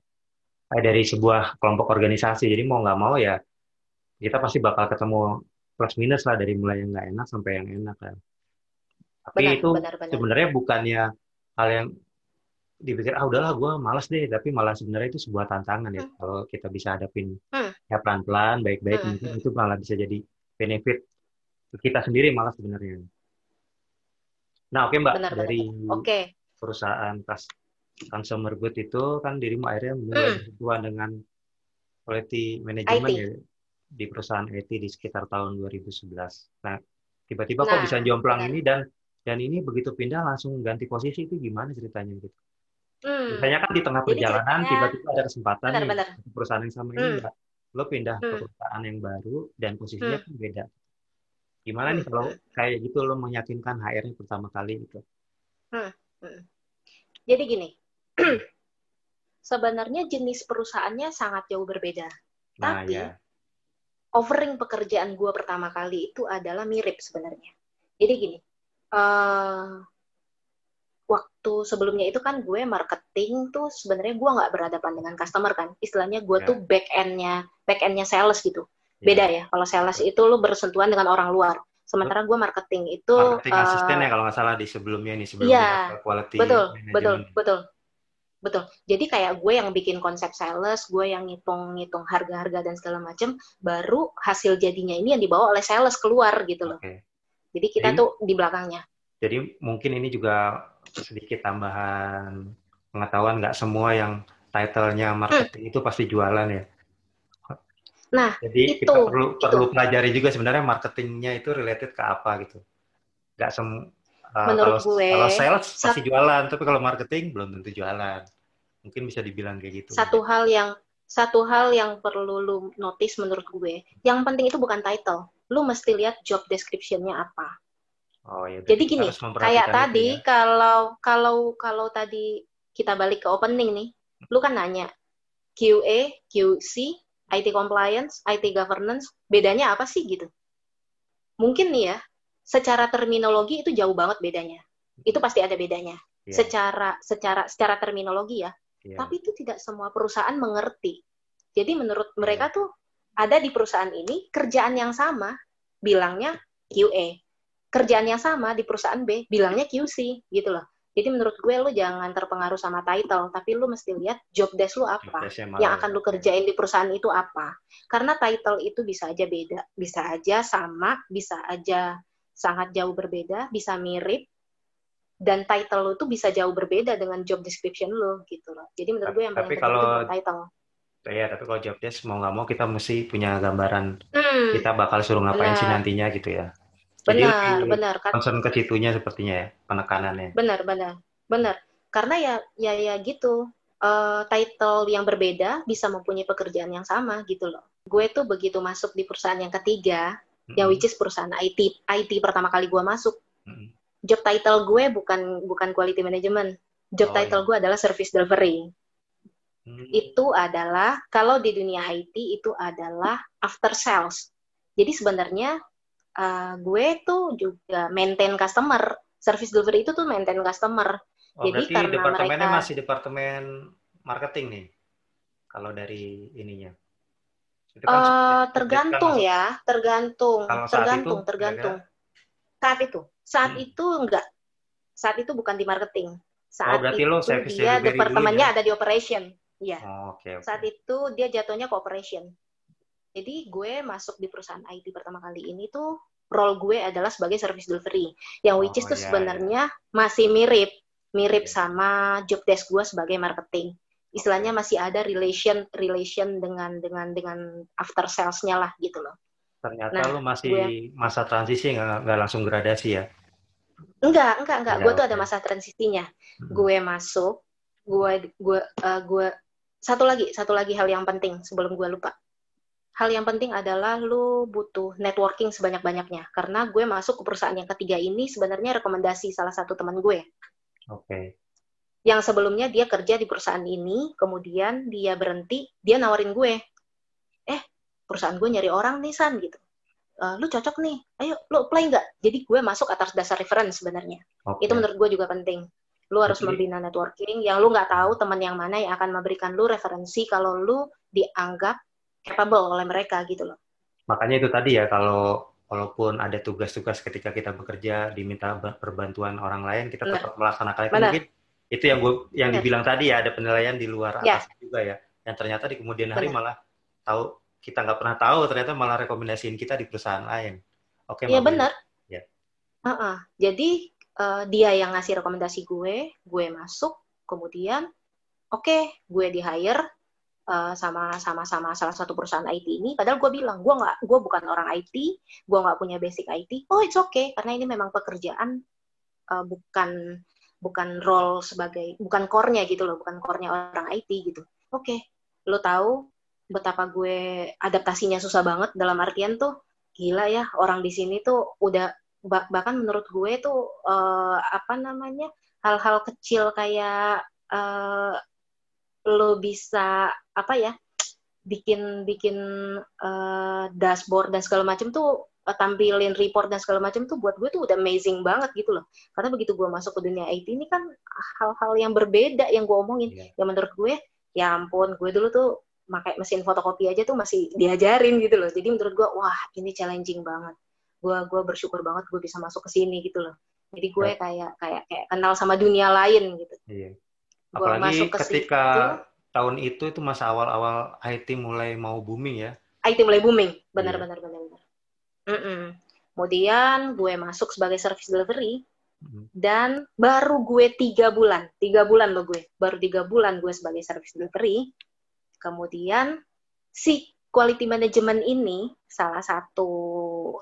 eh, dari sebuah kelompok organisasi jadi mau nggak mau ya kita pasti bakal ketemu plus minus lah dari mulai yang nggak enak sampai yang enak kan tapi benar, itu benar, benar. sebenarnya bukannya hal yang dipikir ah udahlah gue malas deh tapi malah sebenarnya itu sebuah tantangan ya hmm. kalau kita bisa hadapin hmm. ya pelan pelan baik baik hmm. mungkin itu malah bisa jadi benefit kita sendiri malah sebenarnya nah oke okay, mbak benar, dari Okay. perusahaan kas consumer good itu kan dirimu akhirnya mulai hmm. berhubungan dengan quality management ya di perusahaan IT di sekitar tahun 2011 nah tiba-tiba nah, kok bisa jomplang benar. ini dan dan ini begitu pindah langsung ganti posisi itu gimana ceritanya gitu Hmm. Biasanya kan di tengah perjalanan tiba-tiba ada kesempatan benar, nih benar. perusahaan yang sama ini hmm. lo pindah hmm. ke perusahaan yang baru dan posisinya hmm. pun beda. Gimana nih kalau kayak gitu lo meyakinkan HR-nya pertama kali gitu? Hmm. Hmm. Jadi gini, sebenarnya jenis perusahaannya sangat jauh berbeda. Nah, Tapi ya. offering pekerjaan gue pertama kali itu adalah mirip sebenarnya. Jadi gini, uh, waktu sebelumnya itu kan gue marketing tuh sebenarnya gue nggak berhadapan dengan customer kan istilahnya gue yeah. tuh back endnya back endnya sales gitu yeah. beda ya kalau sales itu lo bersentuhan dengan orang luar sementara gue marketing itu marketing uh, asisten ya kalau nggak salah di sebelumnya ini sebelumnya yeah, quality betul management. betul betul betul jadi kayak gue yang bikin konsep sales gue yang ngitung ngitung harga-harga dan segala macam baru hasil jadinya ini yang dibawa oleh sales keluar gitu loh okay. jadi kita jadi, tuh di belakangnya jadi mungkin ini juga sedikit tambahan pengetahuan nggak semua yang titlenya marketing hmm. itu pasti jualan ya Nah, Jadi itu, kita perlu itu. perlu pelajari juga sebenarnya marketingnya itu related ke apa gitu. Gak sem uh, Menurut kalau gue, kalau sales pasti jualan, tapi kalau marketing belum tentu jualan. Mungkin bisa dibilang kayak gitu. satu hal yang satu hal yang perlu lu notice menurut gue, yang penting itu bukan title. Lu mesti lihat job description-nya apa. Oh ya. Jadi gini, kayak tadi ya. kalau kalau kalau tadi kita balik ke opening nih, lu kan nanya QA, QC, IT compliance, IT governance, bedanya apa sih gitu? Mungkin nih ya, secara terminologi itu jauh banget bedanya. Itu pasti ada bedanya. Iya, Secara secara secara terminologi ya, iya. tapi itu tidak semua perusahaan mengerti. Jadi menurut Iya. mereka tuh ada di perusahaan ini kerjaan yang sama bilangnya QA. Kerjaan yang sama di perusahaan B bilangnya QC gitu loh. Jadi menurut gue lu jangan terpengaruh sama title, tapi lu mesti lihat job desk lu apa. Biasanya Yang akan lu kerjain di perusahaan itu apa. Karena title itu bisa aja beda, bisa aja sama, bisa aja sangat jauh berbeda, bisa mirip, dan title lu tuh bisa jauh berbeda dengan job description lu gitu loh. Jadi menurut gue yang Tapi paling penting kalau- itu title. Ya, tapi kalau job desk mau nggak mau kita mesti punya gambaran Hmm, kita bakal suruh ngapain sih Benar. nantinya gitu ya. Jadi benar, lebih benar, kan, concern ke situnya sepertinya ya, penekanannya. benar, benar, benar. Karena ya, ya, ya gitu. Eh, title yang berbeda bisa mempunyai pekerjaan yang sama gitu loh. Gue tuh begitu masuk di perusahaan yang ketiga, yang Mm-mm. which is perusahaan IT, IT pertama kali gue masuk, Mm-mm. job title gue bukan bukan quality management. Job Oh, title gue adalah service delivery. Itu adalah kalau di dunia IT itu adalah after sales. Jadi sebenarnya uh, gue tuh juga maintain customer. Service delivery itu tuh maintain customer. Oh, Jadi berarti karena departemennya mereka- masih departemen marketing nih. Kalau dari ininya. Itu kan Eh, seperti- tergantung kan ya, tergantung, Kalau saat tergantung, itu, tergantung. Saat itu, saat Hmm. itu enggak. Saat itu bukan di marketing. Saat berarti itu lo service dia departemennya dulunya? ada di operation. Iya. Oh, Oke, oke. saat itu dia jatuhnya ke operation. Jadi gue masuk di perusahaan IT pertama kali ini tuh role gue adalah sebagai service delivery. Yang which is Oh, tuh iya, sebenarnya masih mirip, mirip Iya. sama job desk gue sebagai marketing. Istilahnya masih ada relation relation dengan dengan dengan after sales-nya lah gitu loh. Ternyata Nah, lu masih masa transisi nggak langsung gradasi ya. Enggak, enggak, enggak. Iya, Gue tuh ada masa transisinya. Hmm. Gue masuk, gue gue eh, gue satu lagi, satu lagi hal yang penting sebelum gue lupa. Hal yang penting adalah lu butuh networking sebanyak-banyaknya. Karena gue masuk ke perusahaan yang ketiga ini sebenarnya rekomendasi salah satu teman gue. Oke. Yang sebelumnya dia kerja di perusahaan ini, kemudian dia berhenti, dia nawarin gue. Eh, perusahaan gue nyari orang nih, San, gitu. "Eh, lu cocok nih, ayo lu apply nggak? Jadi gue masuk atas dasar reference sebenarnya. Oke. Itu menurut gue juga penting. Lu harus Jadi- membina networking yang lu nggak tahu teman yang mana yang akan memberikan lu referensi kalau lu dianggap capable oleh mereka gitu loh. Makanya itu tadi ya kalau walaupun ada tugas-tugas ketika kita bekerja diminta ba- perbantuan orang lain kita Benar. tetap melaksanakan itu Benar. mungkin itu yang gue yang Benar. dibilang tadi ya ada penilaian di luar Ya. atas juga ya yang ternyata di kemudian hari Benar. malah tahu kita nggak pernah tahu ternyata malah rekomendasiin kita di perusahaan lain. Oke, Iya Mbak Meli. benar. Ya. Heeh. Jadi eh, dia yang ngasih rekomendasi gue, gue masuk, kemudian oke, gue di hire eh, sama sama sama salah satu perusahaan IT ini. Padahal gue bilang gue nggak, gue bukan orang IT, gue nggak punya basic IT. Oh it's okay, karena ini memang pekerjaan eh, bukan bukan role sebagai bukan core-nya gitu loh, bukan core-nya orang IT gitu. Oke, lo tahu betapa gue adaptasinya susah banget dalam artian tuh gila ya orang di sini tuh udah bah- bahkan menurut gue tuh eh, apa namanya hal-hal kecil kayak lo bisa apa ya bikin bikin eh, dashboard dan segala macam tuh eh, tampilin report dan segala macam tuh buat gue tuh udah amazing banget gitu loh. Karena begitu gue masuk ke dunia IT ini kan hal-hal yang berbeda yang gue omongin. Iya. yang menurut gue ya ampun gue dulu tuh pakai mesin fotokopi aja tuh masih diajarin gitu loh. Jadi menurut gue wah ini challenging banget. Gue gue bersyukur banget gue bisa masuk ke sini gitu loh. Jadi gue kayak kayak kayak kenal sama dunia lain gitu. Iya. Gua Apalagi masuk ke ketika situ. tahun itu itu masa awal-awal IT mulai mau booming ya. IT mulai booming benar Iya. benar benar benar Mm-mm. kemudian gue masuk sebagai service delivery Mm. dan baru gue tiga bulan tiga bulan loh gue baru tiga bulan gue sebagai service delivery kemudian si quality management ini salah satu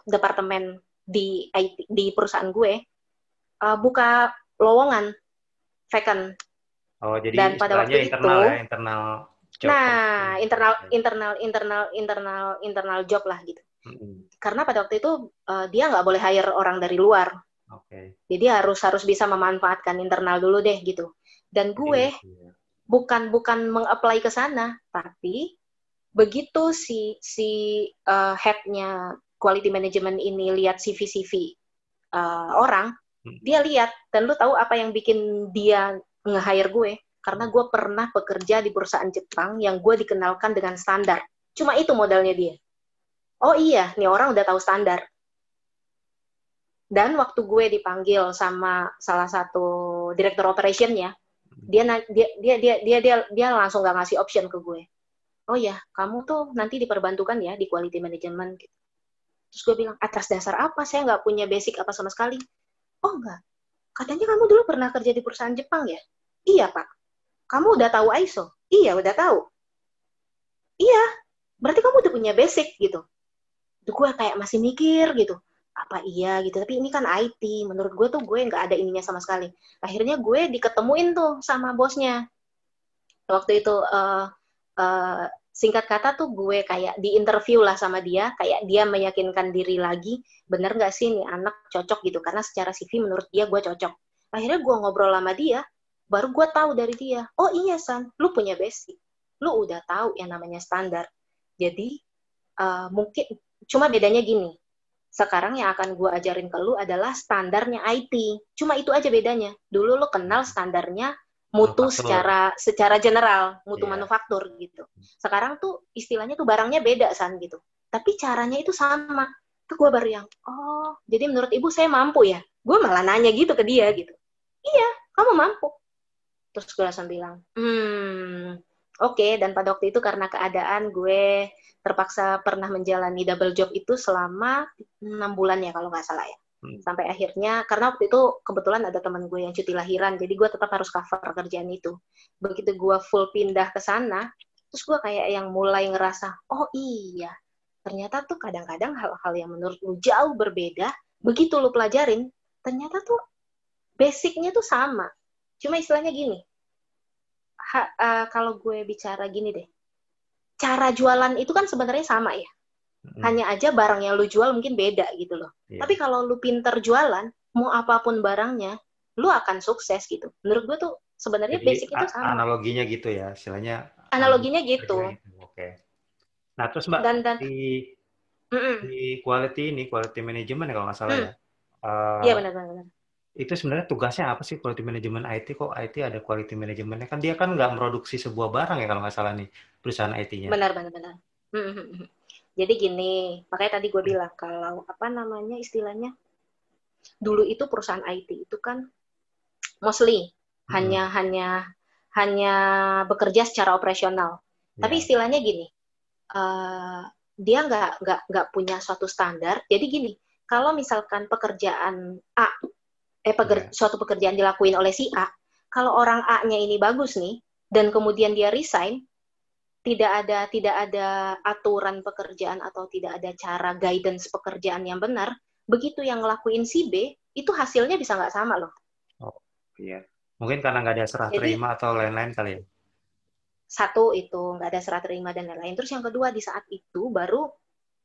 departemen di IT, di perusahaan gue uh, buka lowongan vacant. Oh, jadi Dan pada waktu internal itu, ya, internal job. nah internal Oke. internal internal internal internal job lah gitu. Mm-mm. Karena pada waktu itu uh, dia nggak boleh hire orang dari luar. Oke. Jadi harus harus bisa memanfaatkan internal dulu deh gitu. Dan gue Iya. bukan bukan mengapply ke sana, tapi begitu si si uh, headnya quality management ini lihat CV CV uh, orang, Hmm. dia lihat dan lu tahu apa yang bikin dia nge-hire gue? Karena gue pernah bekerja di perusahaan Jepang yang gue dikenalkan dengan standar. Cuma itu modalnya dia. Oh iya, nih orang udah tahu standar. Dan waktu gue dipanggil sama salah satu direktur operationnya, dia dia dia dia dia dia, langsung gak ngasih option ke gue. Oh ya, kamu tuh nanti diperbantukan ya di quality management. Gitu. Terus gue bilang atas dasar apa? Saya nggak punya basic apa sama sekali. Oh enggak, katanya kamu dulu pernah kerja di perusahaan Jepang ya? Iya pak. Kamu udah tahu ISO? Iya udah tahu. Iya, berarti kamu udah punya basic gitu. Itu gue kayak masih mikir gitu. Apa iya gitu, tapi ini kan IT. Menurut gue tuh gue nggak ada ininya sama sekali. Akhirnya gue diketemuin tuh sama bosnya. Waktu itu eh, eh, singkat kata tuh gue kayak di interview lah sama dia, kayak dia meyakinkan diri lagi, bener nggak sih nih anak cocok gitu, karena secara CV menurut dia gue cocok. Akhirnya gue ngobrol sama dia, baru gue tahu dari dia, oh iya San, lu punya basic, lu udah tahu yang namanya standar. Jadi eh, mungkin cuma bedanya gini, sekarang yang akan gue ajarin ke lu adalah standarnya IT, cuma itu aja bedanya. Dulu lu kenal standarnya mutu Manufaktur. secara secara general, mutu Iya. manufaktur gitu. Sekarang tuh istilahnya tuh barangnya beda san gitu. Tapi caranya itu sama. Tuh gue baru yang, oh, jadi menurut ibu saya mampu ya? Gue malah nanya gitu ke dia gitu. Iya, kamu mampu. Terus gue langsung bilang, hmm, oke. Dan pada waktu itu karena keadaan gue terpaksa pernah menjalani double job itu selama enam bulan ya kalau nggak salah ya Hmm. sampai akhirnya karena waktu itu kebetulan ada teman gue yang cuti lahiran jadi gue tetap harus cover kerjaan itu begitu gue full pindah ke sana terus gue kayak yang mulai ngerasa oh iya ternyata tuh kadang-kadang hal-hal yang menurut lu jauh berbeda begitu lu pelajarin ternyata tuh basicnya tuh sama cuma istilahnya gini ha- eh, kalau gue bicara gini deh cara jualan itu kan sebenarnya sama ya Mm. hanya aja barang yang lu jual mungkin beda gitu loh Iya. tapi kalau lu pinter jualan, mau apa pun barangnya, lu akan sukses gitu. Menurut gue tuh sebenarnya Jadi, basic itu sama. analoginya gitu ya, istilahnya. Analoginya um, gitu. Oke. Nah, terus Mbak, Dan dan di, mm-mm. di quality ini, quality management ya kalau nggak salah Hmm. ya. eh, iya benar-benar. Itu sebenarnya tugasnya apa sih quality management IT? Kok IT ada quality managementnya? Kan dia kan nggak produksi sebuah barang ya kalau nggak salah nih, perusahaan IT-nya. Benar benar benar. Mm-mm. Jadi gini, makanya tadi gue bilang kalau apa namanya istilahnya dulu itu perusahaan IT itu kan mostly Hmm. hanya hanya hanya bekerja secara operasional. Tapi Ya. istilahnya gini, eh, dia nggak nggak nggak punya suatu standar. Jadi gini, kalau misalkan pekerjaan A, eh peker- Iya. suatu pekerjaan dilakuin oleh si A, kalau orang A-nya ini bagus nih, dan kemudian dia resign, tidak ada tidak ada aturan pekerjaan atau tidak ada cara guidance pekerjaan yang benar, begitu yang ngelakuin si B, itu hasilnya bisa nggak sama loh. Iya. Mungkin karena nggak ada serah Jadi- terima atau lain-lain kali ya. satu itu nggak ada serah terima dan lain-lain. Terus yang kedua di saat itu baru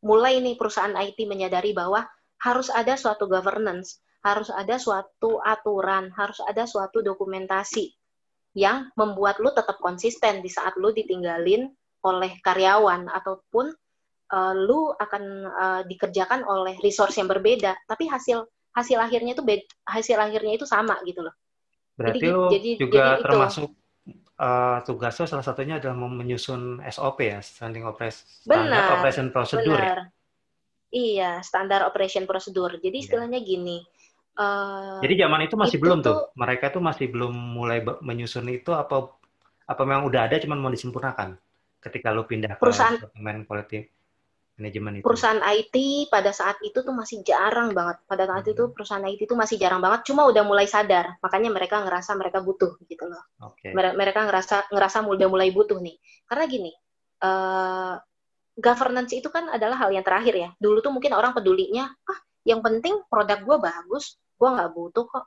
mulai nih perusahaan IT menyadari bahwa harus ada suatu governance, harus ada suatu aturan, harus ada suatu dokumentasi yang membuat lu tetap konsisten di saat lu ditinggalin oleh karyawan ataupun eh, lu akan eh, dikerjakan oleh resource yang berbeda, tapi hasil hasil akhirnya itu hasil akhirnya itu sama gitu loh. Berarti Jadi- lo jadi- juga jadi itu. termasuk eh, tugas lo salah satunya adalah menyusun SOP ya, standing operation, standard Benar, operation procedure ya. Benar. Iya, standar operation prosedur. Jadi Iya. istilahnya gini. Eh, Jadi zaman itu masih itu belum tuh, tuh- mereka tuh masih belum mulai menyusun itu apa apa memang udah ada cuman mau disempurnakan ketika lo pindah ke Perusahaan- departemen quality management itu. perusahaan IT pada saat itu tuh masih jarang banget. Pada saat Hmm. itu perusahaan IT itu masih jarang banget. Cuma udah mulai sadar. Makanya mereka ngerasa mereka butuh gitu loh. Mere- Mereka ngerasa ngerasa udah mulai butuh nih. Karena gini, eh governance itu kan adalah hal yang terakhir ya. Dulu tuh mungkin orang pedulinya, ah yang penting produk gue bagus, gue nggak butuh kok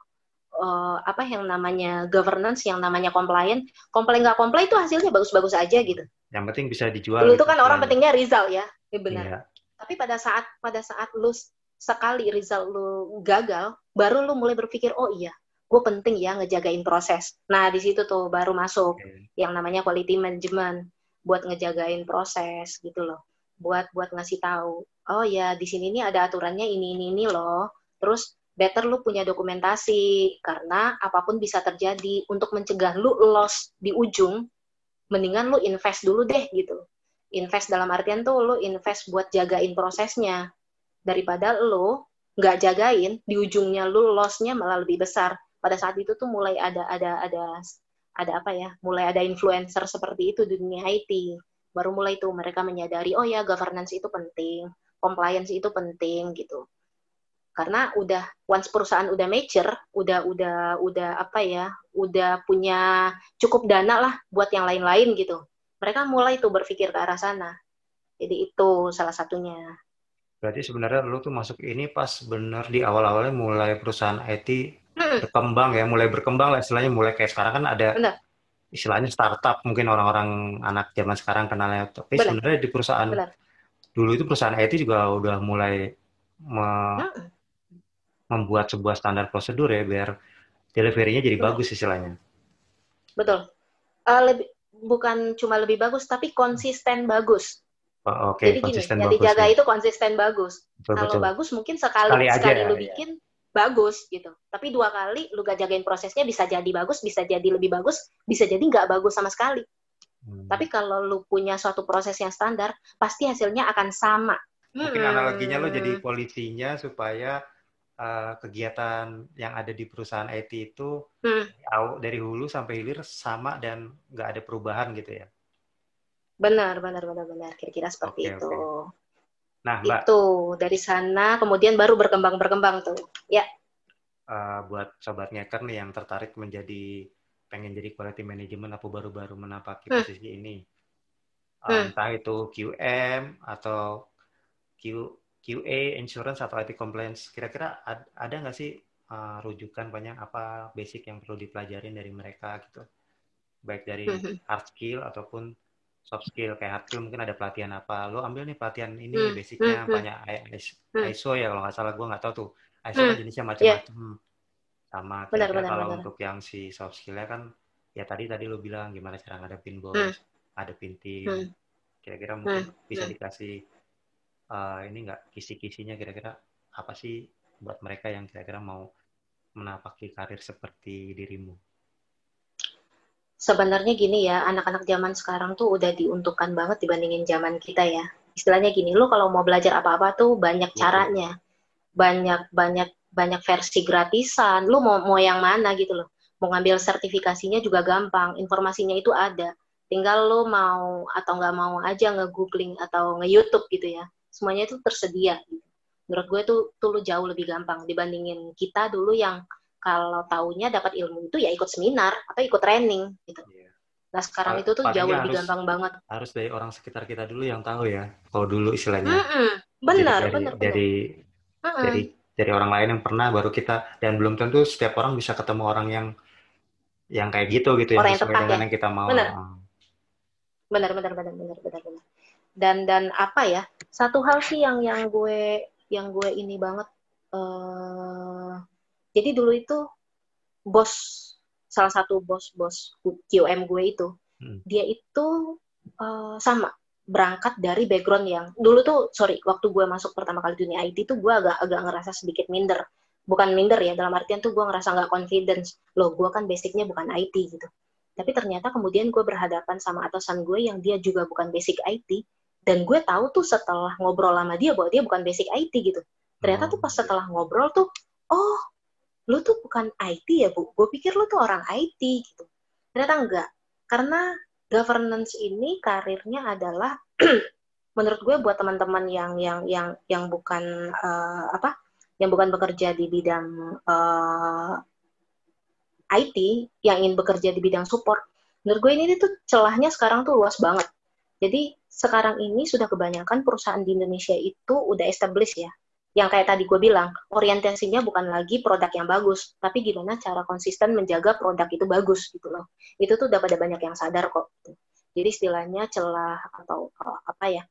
uh, apa yang namanya governance, yang namanya compliant. Komplain nggak komplain itu hasilnya bagus-bagus aja gitu. Yang penting bisa dijual. Dulu itu kan orang pentingnya result ya, ya benar. Iya. Tapi pada saat pada saat lu sekali result lu gagal, baru lu mulai berpikir, oh iya, gue penting ya ngejagain proses. Nah di situ tuh baru masuk okay. yang namanya quality management buat ngejagain proses gitu loh, buat buat ngasih tahu, oh ya di sini nih ada aturannya ini ini ini loh. Terus better lu punya dokumentasi karena apa pun bisa terjadi. Untuk mencegah lu loss di ujung, mendingan lu invest dulu deh gitu. Invest dalam artian tuh lu invest buat jagain prosesnya. Daripada lo nggak jagain di ujungnya lo lossnya malah lebih besar. Pada saat itu tuh mulai ada ada ada ada apa ya? Mulai ada influencer seperti itu di dunia IT baru mulai tuh mereka menyadari oh ya governance itu penting compliance itu penting gitu karena udah once perusahaan udah mature udah udah udah apa ya udah punya cukup dana lah buat yang lain-lain gitu mereka mulai tuh berpikir ke arah sana jadi itu salah satunya Berarti sebenarnya lu tuh masuk ini pas bener di awal-awalnya mulai perusahaan IT hmm. berkembang ya, mulai berkembang lah istilahnya mulai kayak sekarang kan ada Bener. istilahnya startup mungkin orang-orang anak zaman sekarang kenalnya. Tapi Bener. sebenarnya di perusahaan Bener. Dulu itu perusahaan IT juga udah mulai me membuat sebuah standar prosedur ya biar delivery-nya jadi Betul. bagus istilahnya. Betul. Uh, lebih bukan cuma lebih bagus tapi konsisten bagus. Oh, okay. Jadi gini, yang dijaga ya. itu konsisten bagus. Betul, Kalau betul. bagus mungkin sekali sekali, sekali aja, lu ya. bikin bagus gitu. Tapi dua kali lu gak jagain prosesnya bisa jadi bagus, bisa jadi lebih bagus, bisa jadi nggak bagus sama sekali. Hmm. Tapi kalau lu punya suatu proses yang standar, pasti hasilnya akan sama. Mungkin hmm. analoginya lu jadi polisinya supaya uh, kegiatan yang ada di perusahaan IT itu hmm. dari hulu sampai hilir sama dan nggak ada perubahan gitu ya. Benar, benar, benar, benar. Kira-kira seperti okay, itu. Okay. Nah, Mbak. Itu dari sana kemudian baru berkembang berkembang tuh. Ya. Uh, buat sobat ngeker nih yang tertarik menjadi pengen jadi quality management atau baru-baru menapaki hmm. posisi ini. Hmm. Entah itu QM atau Q, QA, insurance atau IT compliance. Kira-kira ad, ada nggak sih uh, rujukan banyak apa basic yang perlu dipelajarin dari mereka gitu? Baik dari hmm. hard skill ataupun soft skill kayak hard skill mungkin ada pelatihan apa lo ambil nih pelatihan ini hmm. basicnya hmm. banyak hmm. ISO ya kalau nggak salah gue nggak tahu tuh ISO hmm. kan jenisnya macam-macam yeah. Sama benar, benar, kalau benar. untuk yang si soft skillnya kan ya tadi tadi lo bilang gimana cara ngadepin bos hmm. ngadepin tim hmm. kira-kira mungkin hmm. bisa hmm. dikasih uh, ini nggak kisi-kisinya kira-kira apa sih buat mereka yang kira-kira mau menapaki karir seperti dirimu sebenarnya gini ya, anak-anak zaman sekarang tuh udah diuntukkan banget dibandingin zaman kita ya. Istilahnya gini, lu kalau mau belajar apa-apa tuh banyak caranya. Banyak banyak versi gratisan. Lu mau mau yang mana gitu loh. Mau ngambil sertifikasinya juga gampang, informasinya itu ada. Tinggal lu mau atau nggak mau aja nge-googling atau nge-youtube gitu ya. Semuanya itu tersedia. Gitu. Menurut gue tuh, tuh lu jauh lebih gampang dibandingin kita dulu yang kalau taunya dapat ilmu itu ya ikut seminar atau ikut training gitu. Yeah. Nah sekarang itu tuh jauh lebih gampang banget. Harus dari orang sekitar kita dulu yang tahu ya. Kalau dulu istilahnya. Mm -mm. Benar, dari, benar. Dari mm -mm. dari dari orang lain yang pernah baru kita dan belum tentu setiap orang bisa ketemu orang yang yang kayak gitu gitu orang yang, tepat, dengan ya? yang kita mau. Benar. Benar, benar, benar, benar, benar, benar. Dan dan apa ya? Satu hal sih yang yang gue yang gue ini banget uh, jadi dulu itu bos salah satu bos-bos QM gue itu, hmm. dia itu uh, sama berangkat dari background yang dulu tuh sorry waktu gue masuk pertama kali dunia IT tuh gue agak agak ngerasa sedikit minder. Bukan minder ya dalam artian tuh gue ngerasa nggak confidence. Loh gue kan basicnya bukan IT gitu. Tapi ternyata kemudian gue berhadapan sama atasan gue yang dia juga bukan basic IT dan gue tahu tuh setelah ngobrol sama dia bahwa dia bukan basic IT gitu. Ternyata tuh pas oh, setelah ngobrol tuh oh lu tuh bukan IT ya bu? Gue pikir lu tuh orang IT gitu. Ternyata enggak. Karena governance ini karirnya adalah menurut gue buat teman-teman yang yang yang yang bukan uh, apa yang bukan bekerja di bidang uh, eh, IT yang ingin bekerja di bidang support menurut gue ini tuh celahnya sekarang tuh luas banget jadi sekarang ini sudah kebanyakan perusahaan di Indonesia itu udah established ya. Yang kayak tadi gue bilang, orientasinya bukan lagi produk yang bagus, tapi gimana cara konsisten menjaga produk itu bagus gitu loh. Itu tuh udah pada banyak yang sadar kok. Jadi istilahnya celah atau uh, apa ya,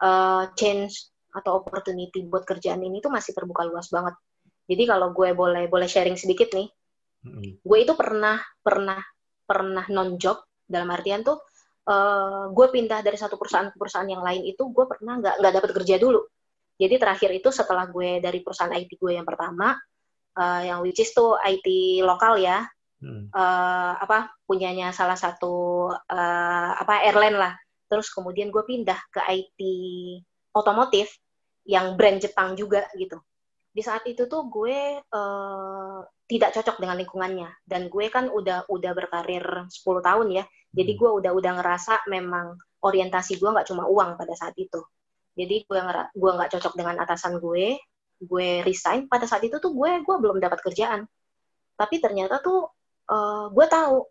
uh, change atau opportunity buat kerjaan ini tuh masih terbuka luas banget. Jadi kalau gue boleh boleh sharing sedikit nih, mm-hmm. gue itu pernah pernah pernah non job dalam artian tuh uh, gue pindah dari satu perusahaan ke perusahaan yang lain itu gue pernah nggak nggak dapat kerja dulu. Jadi terakhir itu setelah gue dari perusahaan IT gue yang pertama, uh, yang which is tuh IT lokal ya, hmm. uh, apa punyanya salah satu uh, apa airline lah. Terus kemudian gue pindah ke IT otomotif yang brand Jepang juga gitu. Di saat itu tuh gue uh, tidak cocok dengan lingkungannya dan gue kan udah udah berkarir 10 tahun ya jadi hmm. gue udah udah ngerasa memang orientasi gue nggak cuma uang pada saat itu jadi gue gue nggak cocok dengan atasan gue gue resign pada saat itu tuh gue gue belum dapat kerjaan. Tapi ternyata tuh uh, gue tahu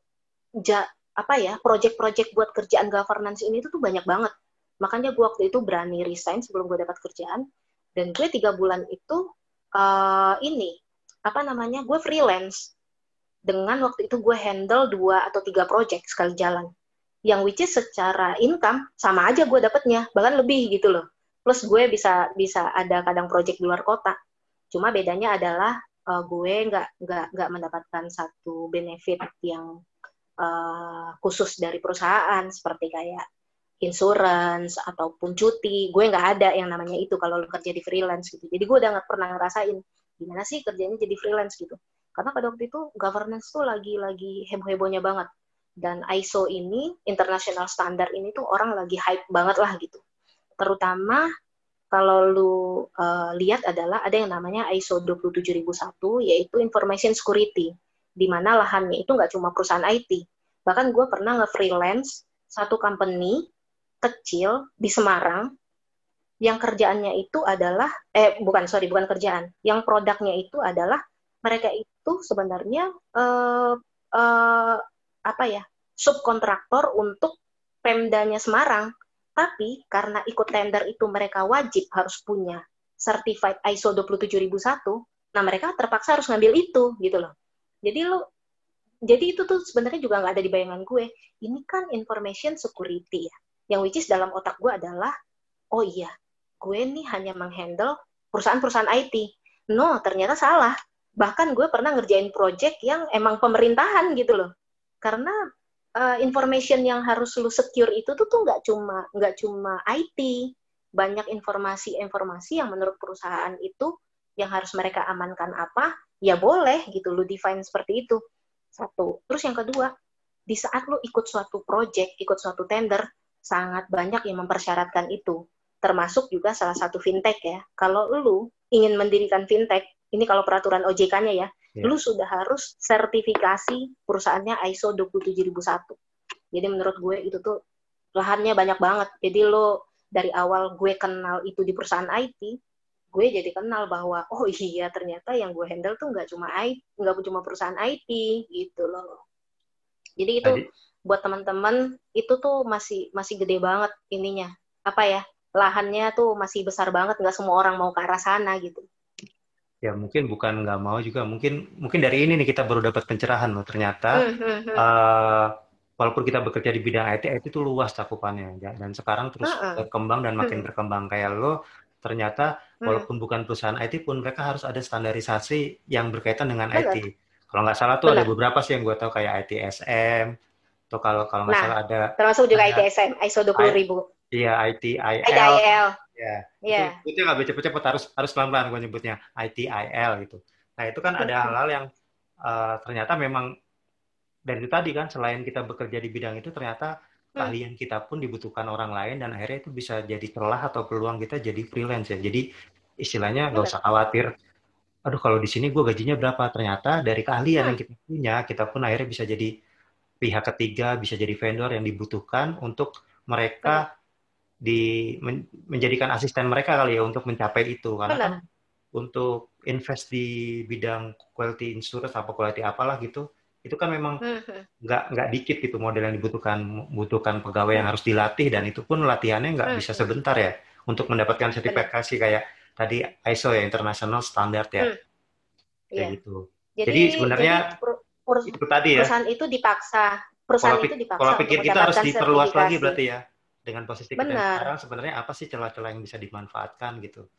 ja, apa ya project-project buat kerjaan governance ini tuh, tuh banyak banget. Makanya gue waktu itu berani resign sebelum gue dapat kerjaan. Dan gue tiga bulan itu uh, ini apa namanya gue freelance. Dengan waktu itu gue handle dua atau tiga project sekali jalan yang which is secara income sama aja gue dapetnya bahkan lebih gitu loh. Plus gue bisa bisa ada kadang project di luar kota. Cuma bedanya adalah uh, gue nggak nggak nggak mendapatkan satu benefit yang uh, khusus dari perusahaan seperti kayak insurance ataupun cuti. Gue nggak ada yang namanya itu kalau lo kerja di freelance gitu. Jadi gue udah nggak pernah ngerasain gimana sih kerjanya jadi freelance gitu. Karena pada waktu itu governance tuh lagi lagi heboh-hebohnya banget dan ISO ini international standard ini tuh orang lagi hype banget lah gitu. Terutama kalau lu uh, lihat adalah ada yang namanya ISO 27001 yaitu information security di mana lahannya itu nggak cuma perusahaan IT bahkan gue pernah nge-freelance satu company kecil di Semarang yang kerjaannya itu adalah eh bukan sorry bukan kerjaan. Yang produknya itu adalah mereka itu sebenarnya eh, eh, apa ya subkontraktor untuk Pemdanya Semarang tapi karena ikut tender itu mereka wajib harus punya certified ISO 27001 nah mereka terpaksa harus ngambil itu gitu loh jadi lo jadi itu tuh sebenarnya juga nggak ada di bayangan gue ini kan information security ya yang which is dalam otak gue adalah oh iya gue nih hanya menghandle perusahaan-perusahaan IT. No, ternyata salah. Bahkan gue pernah ngerjain project yang emang pemerintahan gitu loh. Karena uh, information yang harus lu secure itu tuh tuh nggak cuma nggak cuma IT. Banyak informasi-informasi yang menurut perusahaan itu yang harus mereka amankan apa, ya boleh gitu lu define seperti itu. Satu. Terus yang kedua, di saat lu ikut suatu project, ikut suatu tender, sangat banyak yang mempersyaratkan itu termasuk juga salah satu fintech ya. Kalau lu ingin mendirikan fintech, ini kalau peraturan OJK-nya ya, yeah. lu sudah harus sertifikasi perusahaannya ISO 27001. Jadi menurut gue itu tuh lahannya banyak banget. Jadi lu dari awal gue kenal itu di perusahaan IT, gue jadi kenal bahwa oh iya ternyata yang gue handle tuh nggak cuma IT, nggak cuma perusahaan IT gitu loh. Jadi itu Adi. buat teman-teman itu tuh masih masih gede banget ininya apa ya lahannya tuh masih besar banget nggak semua orang mau ke arah sana gitu ya mungkin bukan nggak mau juga mungkin mungkin dari ini nih kita baru dapat pencerahan loh ternyata. Uh, walaupun kita bekerja di bidang IT IT itu luas cakupannya ya dan sekarang terus uh -uh. berkembang dan makin berkembang kayak lo ternyata walaupun bukan perusahaan IT pun mereka harus ada standarisasi yang berkaitan dengan. IT kalau nggak salah tuh ada beberapa sih yang gue tahu kayak ITSM atau kalau kalau nggak nah, salah ada termasuk juga ada, ITSM ISO 20000 Iya, ITIL. ITIL. Ya. Iya. Itu, itu nggak bisa cepet-cepet harus harus pelan-pelan gue nyebutnya ITIL gitu. Nah itu kan ada hal-hal yang uh, ternyata memang dari itu tadi kan selain kita bekerja di bidang itu ternyata hmm. keahlian kita pun dibutuhkan orang lain dan akhirnya itu bisa jadi celah atau peluang kita jadi freelance ya. Jadi istilahnya nggak usah khawatir. Aduh kalau di sini gue gajinya berapa? Ternyata dari keahlian hmm. yang kita punya kita pun akhirnya bisa jadi pihak ketiga, bisa jadi vendor yang dibutuhkan untuk mereka di men, menjadikan asisten mereka kali ya untuk mencapai itu. Karena kan untuk invest di bidang quality insurance apa quality apalah gitu itu kan memang nggak nggak dikit gitu model yang dibutuhkan butuhkan pegawai yang harus dilatih dan itu pun latihannya nggak bisa sebentar ya untuk mendapatkan sertifikasi kayak tadi ISO ya international standard ya. Kayak Iya. gitu. Jadi, Jadi sebenarnya jadi itu tadi ya. perusahaan itu dipaksa, perusahaan pola, itu dipaksa pola pikir kita harus diperluas lagi berarti ya dengan posisi kita Benar. sekarang sebenarnya apa sih celah-celah yang bisa dimanfaatkan gitu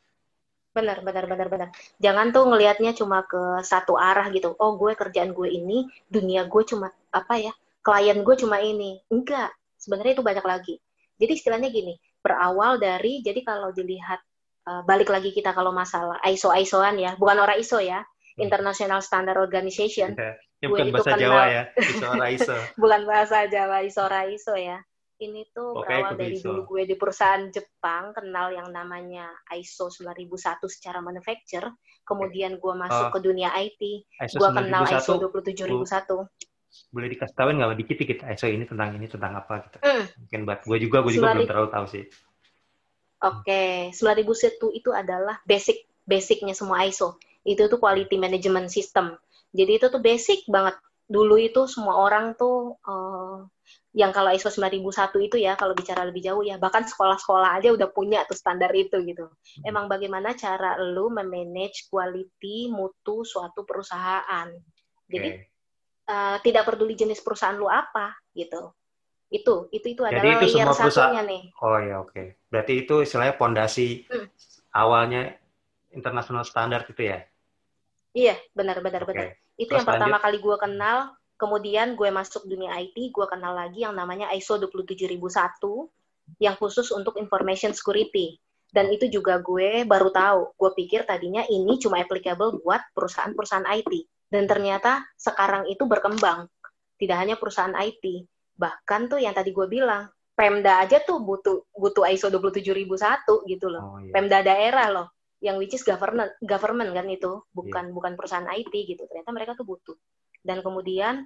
Benar, benar, benar, benar. Jangan tuh ngelihatnya cuma ke satu arah gitu. Oh, gue kerjaan gue ini, dunia gue cuma apa ya? Klien gue cuma ini. Enggak, sebenarnya itu banyak lagi. Jadi istilahnya gini, berawal dari jadi kalau dilihat uh, balik lagi kita kalau masalah ISO-ISOan ya, bukan orang ISO ya, Hmm. International Standard Organization, Ya, Gue bukan bahasa kenal. Jawa ya iso iso bukan bahasa Jawa ISO ISO ya. Ini tuh Oke, berawal dari ISO. dulu gue di perusahaan Jepang kenal yang namanya ISO 9001 secara manufacture, kemudian gue masuk Oh. ke dunia IT, ISO gue kenal ISO 9001 27001. boleh dikasih tahuin nggak dikit-dikit ISO ini tentang ini tentang apa gitu Hmm. mungkin buat gue juga gue juga belum terlalu tahu sih Oke, 9001 itu adalah basic basicnya semua ISO. Itu tuh quality management system. Jadi itu tuh basic banget. Dulu itu semua orang tuh eh, yang kalau ISO 9001 itu ya kalau bicara lebih jauh ya bahkan sekolah-sekolah aja udah punya tuh standar itu gitu. Emang bagaimana cara lu memanage quality mutu suatu perusahaan. Jadi Oke. eh, tidak peduli jenis perusahaan lu apa gitu. Itu itu itu Jadi adalah itu layer semua perusahaan- satunya nih. oh ya oke berarti itu istilahnya pondasi Hmm. awalnya international standard itu ya Iya, benar benar Oke. benar. Itu Terus yang pertama kali gue kenal. Kemudian gue masuk dunia IT, gue kenal lagi yang namanya ISO 27001 yang khusus untuk information security. Dan itu juga gue baru tahu. Gue pikir tadinya ini cuma applicable buat perusahaan-perusahaan IT. Dan ternyata sekarang itu berkembang. Tidak hanya perusahaan IT. Bahkan tuh yang tadi gue bilang, Pemda aja tuh butuh butuh ISO 27001 gitu loh. oh iya Pemda daerah loh yang which is government government kan itu bukan bukan perusahaan IT gitu ternyata mereka tuh butuh dan kemudian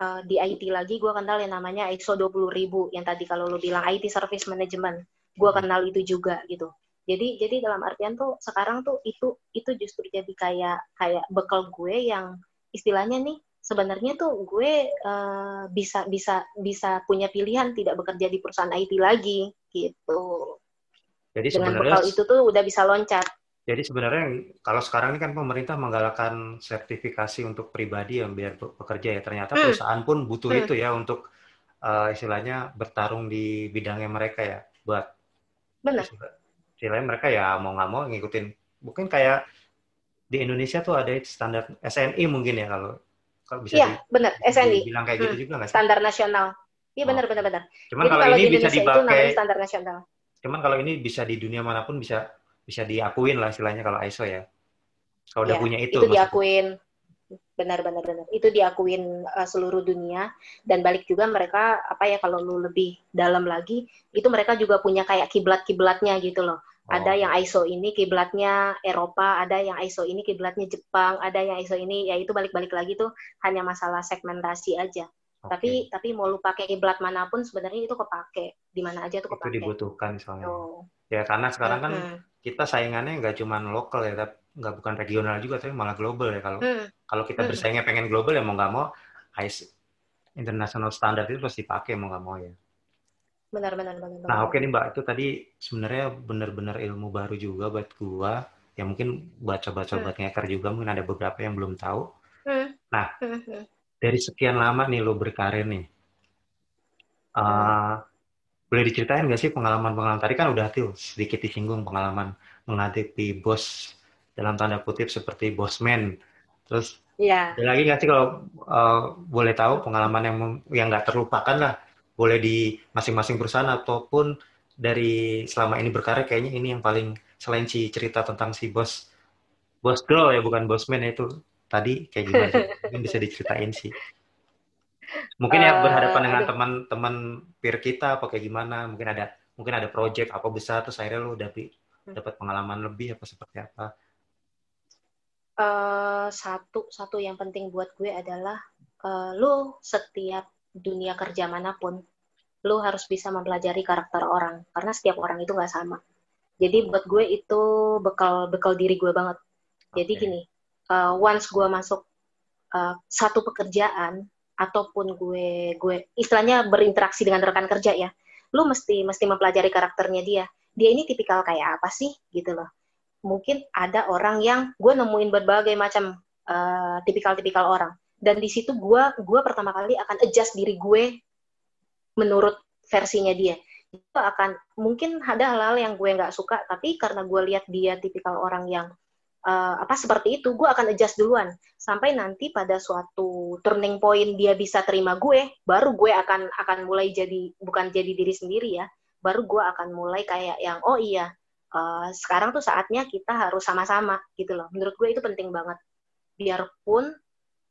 eh, di IT lagi gue kenal yang namanya ISO 20000 yang tadi kalau lo bilang IT service management gue Hmm. kenal itu juga gitu. Jadi jadi dalam artian tuh sekarang tuh itu itu justru jadi kayak kayak bekal gue yang istilahnya nih sebenarnya tuh gue eh, bisa bisa bisa punya pilihan tidak bekerja di perusahaan IT lagi gitu. Jadi dengan bekal itu tuh udah bisa loncat Jadi sebenarnya kalau sekarang ini kan pemerintah menggalakkan sertifikasi untuk pribadi yang biar bekerja ya. Ternyata Hmm. perusahaan pun butuh Hmm. itu ya untuk eh, istilahnya bertarung di bidangnya mereka ya. Buat benar istilahnya mereka ya mau nggak mau ngikutin. Mungkin kayak di Indonesia tuh ada standar SNI mungkin ya kalau kalau bisa Iya, benar. SNI, dibilang kayak gitu juga nggak sih? standar nasional. Iya, Oh. benar, benar, benar. Cuman Jadi kalau kalau ini di bisa Indonesia dipakai, standar nasional. cuman kalau ini bisa di dunia mana pun bisa bisa diakuin lah istilahnya kalau ISO ya. Kalau udah Iya, punya itu. Itu maksudnya. diakuin. Benar, benar. Itu diakuin uh, seluruh dunia. Dan balik juga mereka, apa ya, kalau lu lebih dalam lagi, itu mereka juga punya kayak kiblat-kiblatnya gitu loh. Ada Oh. yang ISO ini kiblatnya Eropa, ada yang ISO ini kiblatnya Jepang, ada yang ISO ini, ya itu balik-balik lagi tuh hanya masalah segmentasi aja. Oke. Tapi tapi mau lu pakai kiblat mana pun sebenarnya itu kepake. Di mana aja tuh itu kepake. dibutuhkan soalnya. Tuh. Ya karena sekarang kan Mm-mm. Kita saingannya nggak cuma lokal ya, tapi nggak bukan regional juga, tapi malah global ya. Kalau Hmm. kalau kita Hmm. bersaingnya pengen global ya mau nggak mau, ISO international standard itu pasti dipakai mau nggak mau ya. benar benar benar Nah oke nih Mbak, itu tadi sebenarnya benar-benar ilmu baru juga buat gua. Ya mungkin buat sobat-sobat ngeker juga mungkin ada beberapa yang belum tahu. Hmm. Nah. Hmm, hmm. Dari sekian lama nih lo berkarir nih, uh, boleh diceritain nggak sih pengalaman-pengalaman tadi kan udah tuh sedikit disinggung pengalaman menghadapi bos dalam tanda kutip seperti bosman. Terus Iya. ada lagi nggak sih kalau uh, boleh tahu pengalaman yang yang nggak terlupakan lah, boleh di masing-masing perusahaan ataupun dari selama ini berkarir kayaknya ini yang paling selain si cerita tentang si bos bos girl ya bukan bosman ya itu tadi kayak gimana sih? mungkin bisa diceritain sih mungkin ya Eh, berhadapan dengan teman-teman peer kita apa kayak gimana mungkin ada mungkin ada project apa besar terus akhirnya lu dapat Hmm. dapat pengalaman lebih apa seperti apa Eh, satu satu yang penting buat gue adalah eh, lu setiap dunia kerja mana pun lu harus bisa mempelajari karakter orang karena setiap orang itu nggak sama. Jadi buat gue itu bekal bekal diri gue banget. Jadi Oke. gini, eh, once gue masuk eh, satu pekerjaan ataupun gue gue istilahnya berinteraksi dengan rekan kerja ya lu mesti mesti mempelajari karakternya dia. Dia ini tipikal kayak apa sih? Gitu loh. Mungkin ada orang yang gue nemuin berbagai macam uh, tipikal-tipikal orang. Dan di situ gue gue pertama kali akan adjust diri gue menurut versinya dia. Itu akan mungkin ada hal-hal yang gue nggak suka tapi karena gue lihat dia tipikal orang yang uh, apa seperti itu gue akan adjust duluan. Sampai nanti pada suatu turning point dia bisa terima gue baru gue akan akan mulai jadi bukan jadi diri sendiri ya. Baru gue akan mulai kayak yang oh iya uh, sekarang tuh saatnya kita harus sama-sama gitu loh. Menurut gue itu penting banget. Biarpun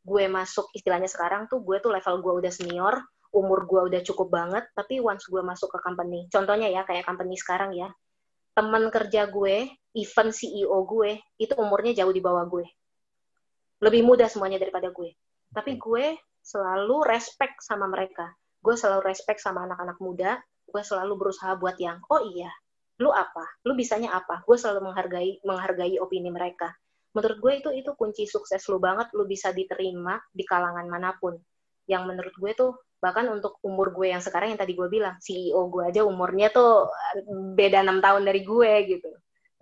gue masuk istilahnya sekarang tuh gue tuh level gue udah senior umur gue udah cukup banget tapi once gue masuk ke company contohnya ya kayak company sekarang ya. Teman kerja gue, even CEO gue, itu umurnya jauh di bawah gue. Lebih muda semuanya daripada gue. Tapi gue selalu respect sama mereka. Gue selalu respect sama anak-anak muda. Gue selalu berusaha buat yang, oh iya, lu apa? Lu bisanya apa? Gue selalu menghargai menghargai opini mereka. Menurut gue itu itu kunci sukses lu banget. Lu bisa diterima di kalangan mana pun. Yang menurut gue tuh bahkan untuk umur gue yang sekarang yang tadi gue bilang CEO gue aja umurnya tuh beda enam tahun dari gue gitu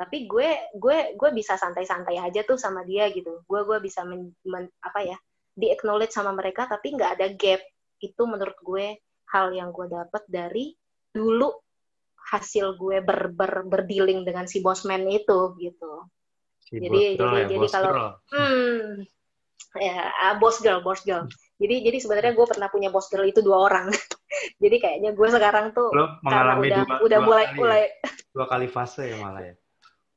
tapi gue gue gue bisa santai-santai aja tuh sama dia gitu. Gue gue bisa men, men, apa ya di acknowledge sama mereka tapi nggak ada gap. Itu menurut gue hal yang gue dapat dari dulu hasil gue ber, ber berdealing dengan si bosman itu gitu. Si jadi jadi ya, jadi kalau hmm. Ya uh, boss girl boss girl. Jadi jadi sebenarnya gue pernah punya boss girl itu dua orang. Jadi kayaknya gue sekarang tuh Lo mengalami udah dua, udah dua mulai kali mulai ya? dua kali fase ya malah ya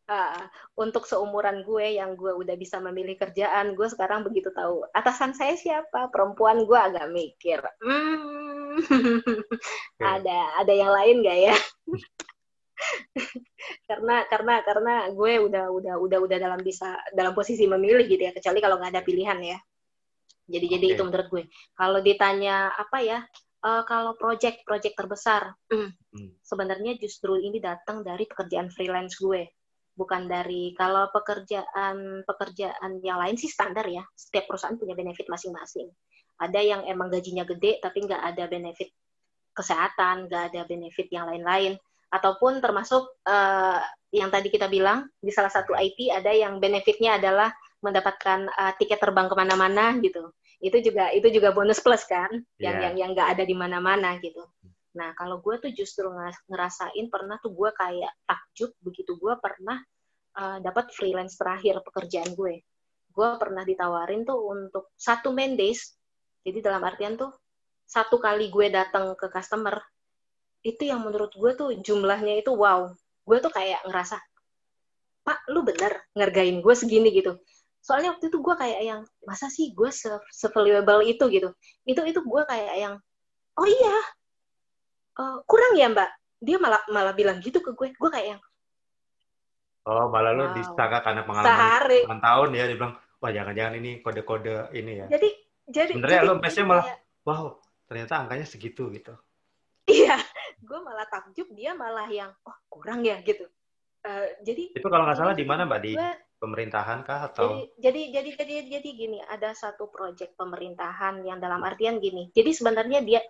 uh, untuk seumuran gue yang gue udah bisa memilih kerjaan gue sekarang begitu tahu atasan saya siapa perempuan gue agak mikir hmm, okay. ada ada yang lain gak ya? Karena karena karena gue udah udah udah udah dalam bisa dalam posisi memilih gitu ya kecuali kalau nggak ada pilihan ya. Jadi jadi itu menurut gue. Kalau ditanya apa ya uh, kalau project project terbesar hmm. sebenarnya justru ini datang dari pekerjaan freelance gue bukan dari kalau pekerjaan pekerjaan yang lain sih standar ya. Setiap perusahaan punya benefit masing-masing. Ada yang emang gajinya gede tapi nggak ada benefit kesehatan nggak ada benefit yang lain-lain. Ataupun termasuk uh, yang tadi kita bilang di salah satu IP ada yang benefitnya adalah mendapatkan uh, tiket terbang ke mana-mana gitu. Itu juga itu juga bonus plus kan yang yeah. yang yang nggak ada di mana-mana gitu nah kalau gue tuh justru ngerasain pernah tuh gue kayak takjub begitu gue pernah uh, dapat freelance terakhir pekerjaan gue. Gue pernah ditawarin tuh untuk satu main days jadi dalam artian tuh satu kali gue datang ke customer itu yang menurut gue tuh jumlahnya itu wow. Gue tuh kayak ngerasa pak lu bener ngergain gue segini gitu. Soalnya waktu itu gue kayak yang masa sih gue se, se itu? gitu. Itu itu gue kayak yang oh iya uh, kurang ya mbak? Dia malah malah bilang gitu ke gue. Gue kayak yang oh malah wow. disangka karena pengalaman Sehari. tahun ya dia bilang wah jangan-jangan ini kode-kode ini ya. Jadi jadi sebenarnya lo biasanya malah wow ternyata angkanya segitu gitu. Iya gue malah takjub dia malah yang oh kurang ya gitu. Uh, jadi itu kalau nggak salah di mana mbak? Di pemerintahan kah atau? jadi, jadi jadi jadi jadi gini ada satu proyek pemerintahan yang dalam artian gini. Jadi sebenarnya dia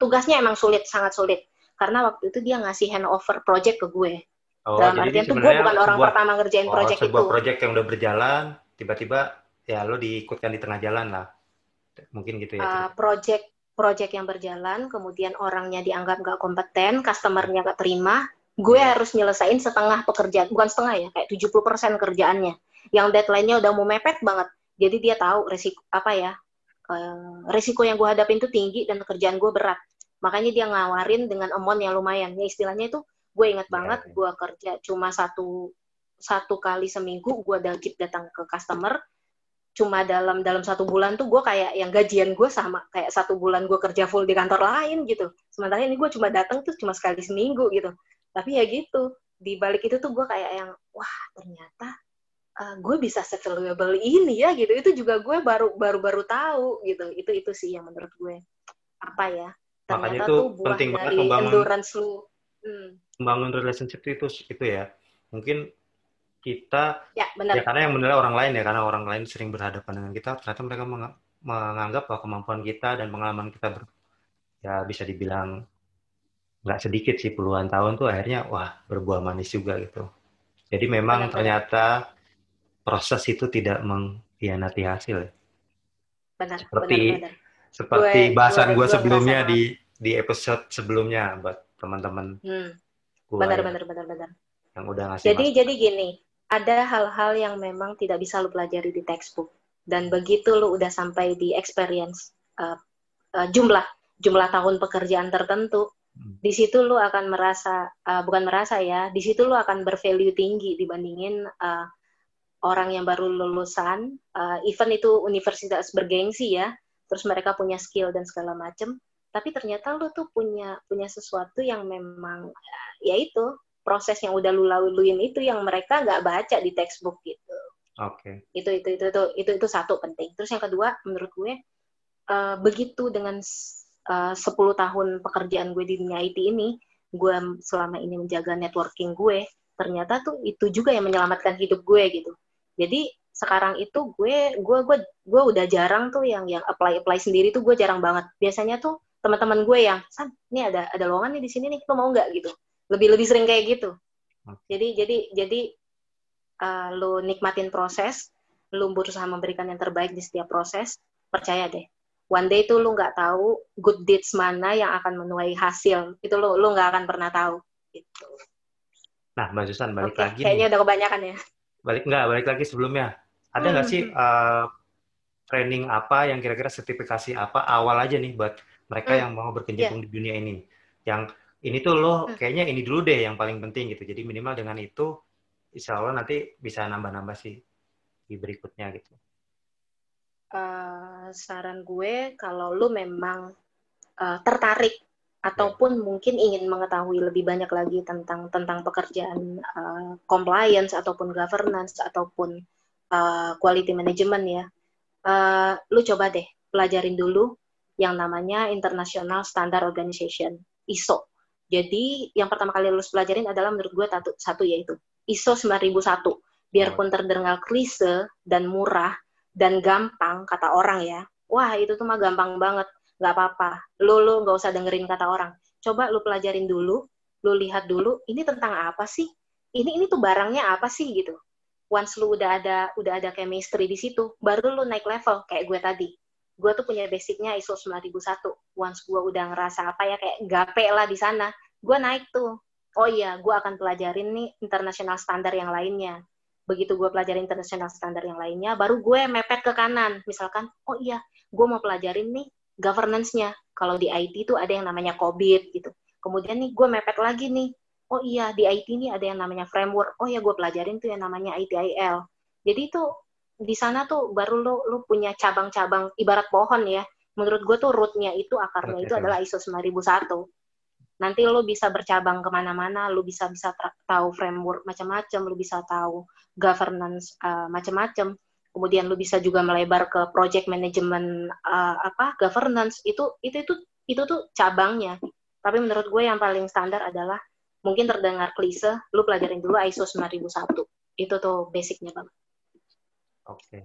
tugasnya emang sulit sangat sulit karena waktu itu dia ngasih handover project ke gue oh, dalam artian tuh gue bukan orang sebuah, pertama ngerjain oh, project sebuah itu project yang udah berjalan tiba-tiba ya lo diikutkan di tengah jalan lah mungkin gitu ya uh, project project yang berjalan, kemudian orangnya dianggap nggak kompeten, customernya nggak terima, gue iya. harus nyelesain setengah pekerjaan, bukan setengah ya, kayak 70% kerjaannya. Yang deadline-nya udah mau mepet banget. Jadi dia tahu resiko apa ya, uh, resiko yang gue hadapin itu tinggi dan kerjaan gue berat. Makanya dia ngawarin dengan amount yang lumayan. Ya istilahnya itu gue ingat yeah. banget, iya. gue kerja cuma satu satu kali seminggu, gue wajib datang ke customer, cuma dalam dalam satu bulan tuh gue kayak yang gajian gue sama kayak satu bulan gue kerja full di kantor lain gitu sementara ini gue cuma datang tuh cuma sekali seminggu gitu tapi ya gitu di balik itu tuh gue kayak yang wah ternyata uh, gue bisa sevaluable ini ya gitu itu juga gue baru baru baru tahu gitu itu itu sih yang menurut gue apa ya ternyata Makanya itu buah penting dari membangun, endurance lu hmm. membangun relationship itu itu ya mungkin kita ya, benar. ya karena yang menilai orang lain ya karena orang lain sering berhadapan dengan kita ternyata mereka menganggap bahwa kemampuan kita dan pengalaman kita ber, ya bisa dibilang nggak sedikit sih puluhan tahun tuh akhirnya wah berbuah manis juga gitu. Jadi memang benar, ternyata proses itu tidak mengkhianati hasil. Ya. Benar, seperti benar, benar. Seperti gue, bahasan gue sebelumnya di di episode sebelumnya buat teman-teman. Hmm. Benar, benar, benar, benar. Yang udah ngasih. Jadi, jadi gini, ada hal-hal yang memang tidak bisa lu pelajari di textbook dan begitu lu udah sampai di experience uh, uh, jumlah jumlah tahun pekerjaan tertentu hmm. di situ lu akan merasa uh, bukan merasa ya di situ lu akan bervalue tinggi dibandingin uh, orang yang baru lulusan uh, even itu universitas bergengsi ya terus mereka punya skill dan segala macem tapi ternyata lu tuh punya punya sesuatu yang memang ya itu proses yang udah lu laluin itu yang mereka nggak baca di textbook gitu. Oke. Okay. Itu, itu itu itu itu itu satu penting. Terus yang kedua menurut gue uh, begitu dengan eh, uh, 10 tahun pekerjaan gue di dunia IT ini, gue selama ini menjaga networking gue, ternyata tuh itu juga yang menyelamatkan hidup gue gitu. Jadi sekarang itu gue gue gue gue udah jarang tuh yang yang apply apply sendiri tuh gue jarang banget. Biasanya tuh teman-teman gue yang san ini ada ada lowongan nih di sini nih lo mau nggak? gitu. Lebih lebih sering kayak gitu. Jadi jadi jadi uh, lu nikmatin proses lu berusaha memberikan yang terbaik di setiap proses percaya deh one day itu lu nggak tahu good deeds mana yang akan menuai hasil. Itu lu lu nggak akan pernah tahu. Gitu. Nah mbak Susan balik okay, lagi kayaknya nih. udah kebanyakan ya. Balik nggak balik lagi sebelumnya ada nggak hmm. sih uh, training apa yang kira-kira sertifikasi apa awal aja nih buat mereka hmm. yang mau berkecimpung yeah. di dunia ini yang ini tuh lo hmm. kayaknya ini dulu deh yang paling penting gitu. Jadi minimal dengan itu insya Allah nanti bisa nambah-nambah sih di berikutnya gitu. Uh, saran gue kalau lo memang uh, tertarik ataupun yeah. mungkin ingin mengetahui lebih banyak lagi tentang tentang pekerjaan uh, compliance ataupun governance ataupun uh, quality management ya, uh, lu coba deh pelajarin dulu yang namanya International Standard Organization ISO jadi yang pertama kali lulus pelajarin adalah menurut gue satu, satu yaitu ISO 9001. Biarpun terdengar klise dan murah dan gampang kata orang ya. Wah itu tuh mah gampang banget. Gak apa-apa. Lu, lu gak usah dengerin kata orang. Coba lu pelajarin dulu. Lu lihat dulu. Ini tentang apa sih? Ini ini tuh barangnya apa sih gitu. Once lu udah ada udah ada chemistry di situ, baru lu naik level kayak gue tadi gue tuh punya basicnya ISO 9001. Once gue udah ngerasa apa ya kayak gape lah di sana, gue naik tuh. Oh iya, gue akan pelajarin nih internasional standar yang lainnya. Begitu gue pelajarin internasional standar yang lainnya, baru gue mepet ke kanan. Misalkan, oh iya, gue mau pelajarin nih governance-nya. Kalau di IT itu ada yang namanya COBIT gitu. Kemudian nih gue mepet lagi nih. Oh iya, di IT ini ada yang namanya framework. Oh iya, gue pelajarin tuh yang namanya ITIL. Jadi itu di sana tuh baru lo lo punya cabang-cabang ibarat pohon ya. Menurut gue tuh rootnya itu akarnya itu adalah ISO 9001. Nanti lo bisa bercabang ke mana-mana, lo bisa bisa tahu framework macam-macam, lo bisa tahu governance uh, macam-macam. Kemudian lo bisa juga melebar ke project management uh, apa governance itu itu itu itu tuh cabangnya. Tapi menurut gue yang paling standar adalah mungkin terdengar klise, lu pelajarin dulu ISO 9001. Itu tuh basicnya, Bang. Oke. Okay.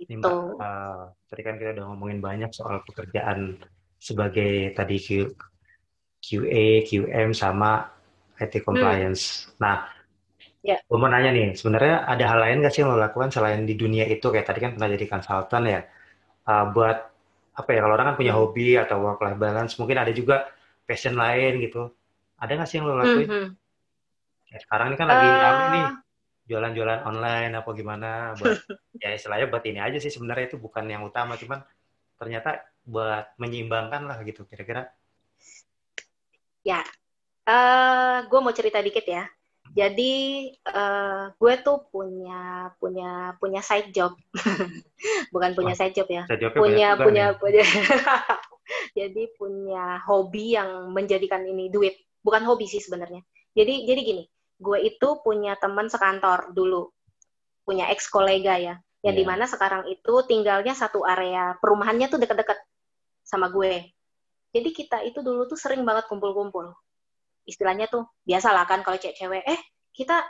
Ini Mbak, uh, tadi kan kita udah ngomongin banyak soal pekerjaan sebagai tadi Q, QA, QM, sama IT compliance. Hmm. Nah, ya. gue mau nanya nih, sebenarnya ada hal lain nggak sih yang lo lakukan selain di dunia itu? Kayak tadi kan pernah jadi konsultan ya, uh, buat apa ya, kalau orang kan punya hobi atau work-life balance, mungkin ada juga passion lain gitu. Ada nggak sih yang lo lakuin? Hmm. hmm. Ya, sekarang ini kan lagi uh... rame nih, jualan-jualan online apa gimana buat ya istilahnya buat ini aja sih sebenarnya itu bukan yang utama cuman ternyata buat menyeimbangkan lah gitu kira-kira. Ya uh, gue mau cerita dikit ya. Jadi uh, gue tuh punya punya punya side job. Bukan punya side job ya. side punya punya punya. Jadi punya hobi yang menjadikan ini duit bukan hobi sih sebenarnya jadi jadi gini gue itu punya teman sekantor dulu, punya ex kolega ya, yang yeah. di mana sekarang itu tinggalnya satu area perumahannya tuh deket-deket sama gue. Jadi kita itu dulu tuh sering banget kumpul-kumpul. Istilahnya tuh biasa lah kan kalau cewek-cewek, eh kita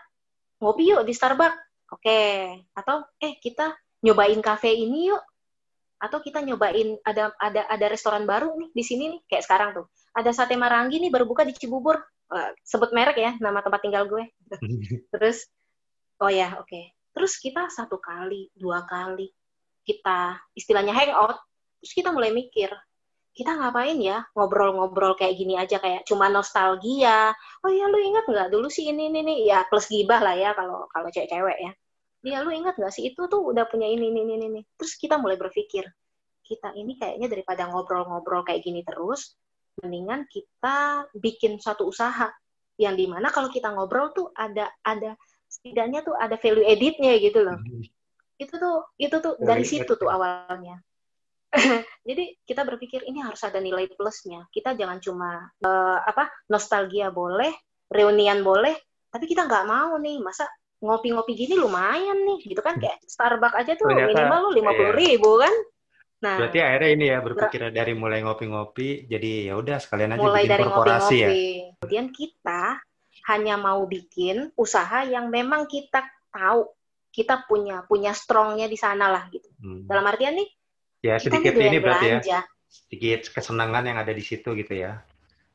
ngopi yuk di Starbucks, oke. Okay. Atau eh kita nyobain kafe ini yuk. atau kita nyobain ada ada ada restoran baru nih di sini nih kayak sekarang tuh ada sate marangi nih baru buka di Cibubur. Uh, sebut merek ya nama tempat tinggal gue. Terus oh ya oke. Okay. terus kita satu kali dua kali kita istilahnya hangout terus kita mulai mikir kita ngapain ya ngobrol-ngobrol kayak gini aja kayak cuma nostalgia. Oh ya lu ingat nggak dulu sih ini ini nih ya plus gibah lah ya kalau kalau cewek-cewek ya. Ya lu ingat nggak sih? Itu tuh udah punya ini ini ini ini. Terus kita mulai berpikir kita ini kayaknya daripada ngobrol-ngobrol kayak gini terus mendingan kita bikin suatu usaha yang di mana kalau kita ngobrol tuh ada ada setidaknya tuh ada value editnya gitu loh hmm. itu tuh itu tuh dari situ tuh awalnya jadi kita berpikir ini harus ada nilai plusnya. Kita jangan cuma uh, apa nostalgia boleh, reunian boleh, tapi kita nggak mau nih masa ngopi-ngopi gini lumayan nih, gitu kan kayak Starbucks aja tuh Ternyata, minimal lu lima puluh iya. ribu kan. Nah, berarti akhirnya ini ya berpikir dari mulai ngopi-ngopi, jadi ya udah sekalian aja mulai bikin dari korporasi ngopi -ngopi. ya. Kemudian kita hanya mau bikin usaha yang memang kita tahu kita punya punya strongnya di sana lah gitu. Hmm. Dalam artian nih Ya sedikit ini berarti ya. belanja. ya sedikit kesenangan yang ada di situ gitu ya.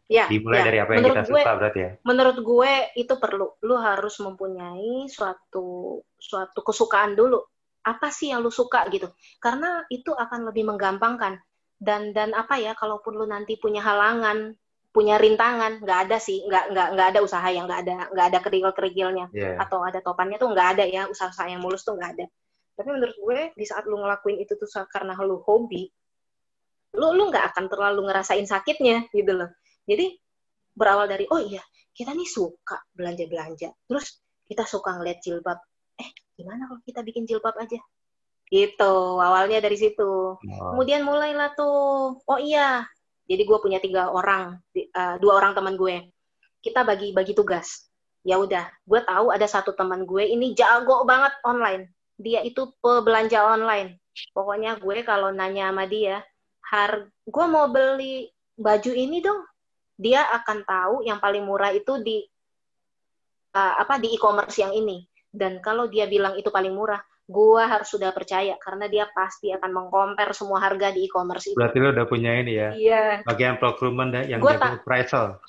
Ya, dimulai ya. dari apa yang menurut kita gue, suka berarti ya. Menurut gue itu perlu. Lu harus mempunyai suatu suatu kesukaan dulu. Apa sih yang lu suka gitu? Karena itu akan lebih menggampangkan. Dan dan apa ya, kalaupun lu nanti punya halangan, punya rintangan, nggak ada sih, nggak nggak nggak ada usaha yang nggak ada nggak ada kerigil kerigilnya yeah. atau ada topannya tuh nggak ada ya usaha-usaha yang mulus tuh nggak ada tapi menurut gue di saat lu ngelakuin itu tuh karena lu hobi lu lu nggak akan terlalu ngerasain sakitnya gitu loh jadi berawal dari oh iya kita nih suka belanja belanja terus kita suka ngeliat jilbab gimana kalau kita bikin jilbab aja gitu awalnya dari situ oh. kemudian mulailah tuh oh iya jadi gue punya tiga orang uh, dua orang teman gue kita bagi bagi tugas ya udah gue tahu ada satu teman gue ini jago banget online dia itu pebelanja online. Pokoknya gue kalau nanya sama dia, har gue mau beli baju ini dong, dia akan tahu yang paling murah itu di uh, apa di e-commerce yang ini. Dan kalau dia bilang itu paling murah, gue harus sudah percaya karena dia pasti akan mengkompar semua harga di e-commerce itu. Berarti lo udah punya ini ya? Iya. Bagian procurement yang gua jago appraisal.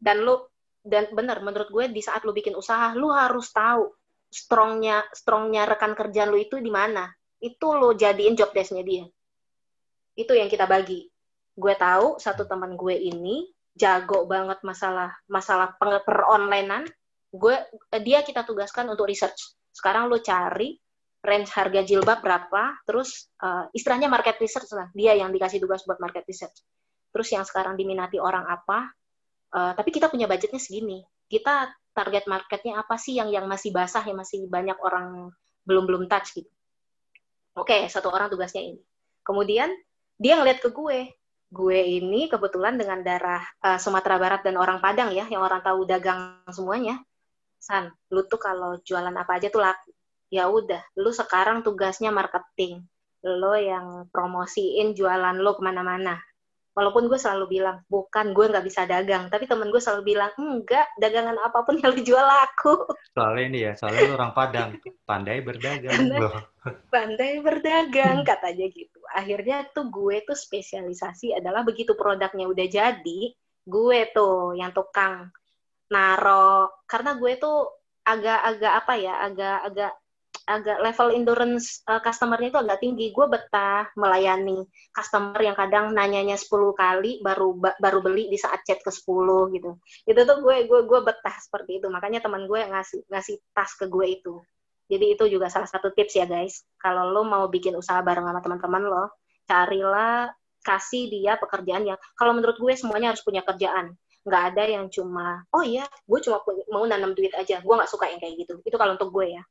Dan lu dan benar menurut gue di saat lu bikin usaha lu harus tahu strongnya strongnya rekan kerja lu itu di mana itu lo jadiin job desknya dia itu yang kita bagi gue tahu satu teman gue ini jago banget masalah masalah per onlinean gue eh, dia kita tugaskan untuk research. Sekarang lo cari range harga jilbab berapa terus uh, istilahnya market research lah. Dia yang dikasih tugas buat market research. Terus yang sekarang diminati orang apa uh, tapi kita punya budgetnya segini. Kita target marketnya apa sih yang yang masih basah yang masih banyak orang belum belum touch gitu. Oke okay, satu orang tugasnya ini. Kemudian dia ngeliat ke gue. Gue ini kebetulan dengan darah uh, Sumatera Barat dan orang Padang ya yang orang tahu dagang semuanya san lu tuh kalau jualan apa aja tuh laku. Ya udah lu sekarang tugasnya marketing. Lo yang promosiin jualan lo ke mana-mana. Walaupun gue selalu bilang bukan gue nggak bisa dagang. Tapi temen gue selalu bilang enggak dagangan apa pun yang dijual aku soalnya ini ya soalnya orang Padang. Pandai berdagang pandai berdagang katanya gitu. Akhirnya tuh gue tuh spesialisasi adalah begitu produknya udah jadi gue tuh yang tukang naro karena gue tuh agak-agak apa ya agak-agak agak level endurance uh, customernya itu agak tinggi. Gue betah melayani customer yang kadang nanyanya 10 kali baru ba, baru beli di saat chat ke 10 gitu. Itu tuh gue gue gue betah seperti itu. Makanya teman gue ngasih ngasih tas ke gue itu. Jadi itu juga salah satu tips ya guys. Kalau lo mau bikin usaha bareng sama teman-teman lo, carilah kasih dia pekerjaan yang kalau menurut gue semuanya harus punya kerjaan nggak ada yang cuma oh iya gue cuma mau nanam duit aja gue nggak suka yang kayak gitu itu kalau untuk gue ya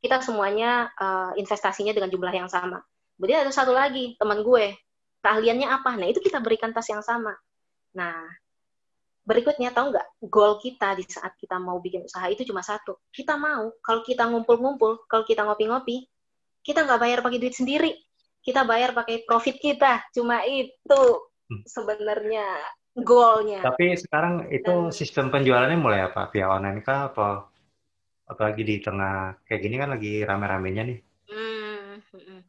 kita semuanya uh, investasinya dengan jumlah yang sama. Kemudian ada satu lagi teman gue, keahliannya apa? Nah itu kita berikan tas yang sama. Nah berikutnya tahu nggak goal kita di saat kita mau bikin usaha itu cuma satu. Kita mau kalau kita ngumpul-ngumpul, kalau kita ngopi-ngopi, kita nggak bayar pakai duit sendiri. Kita bayar pakai profit kita. Cuma itu hmm. sebenarnya goalnya. Tapi sekarang itu Dan, sistem penjualannya mulai apa? Via online kah? Apa apalagi di tengah kayak gini kan lagi rame-ramenya nih. Hmm, hmm, hmm.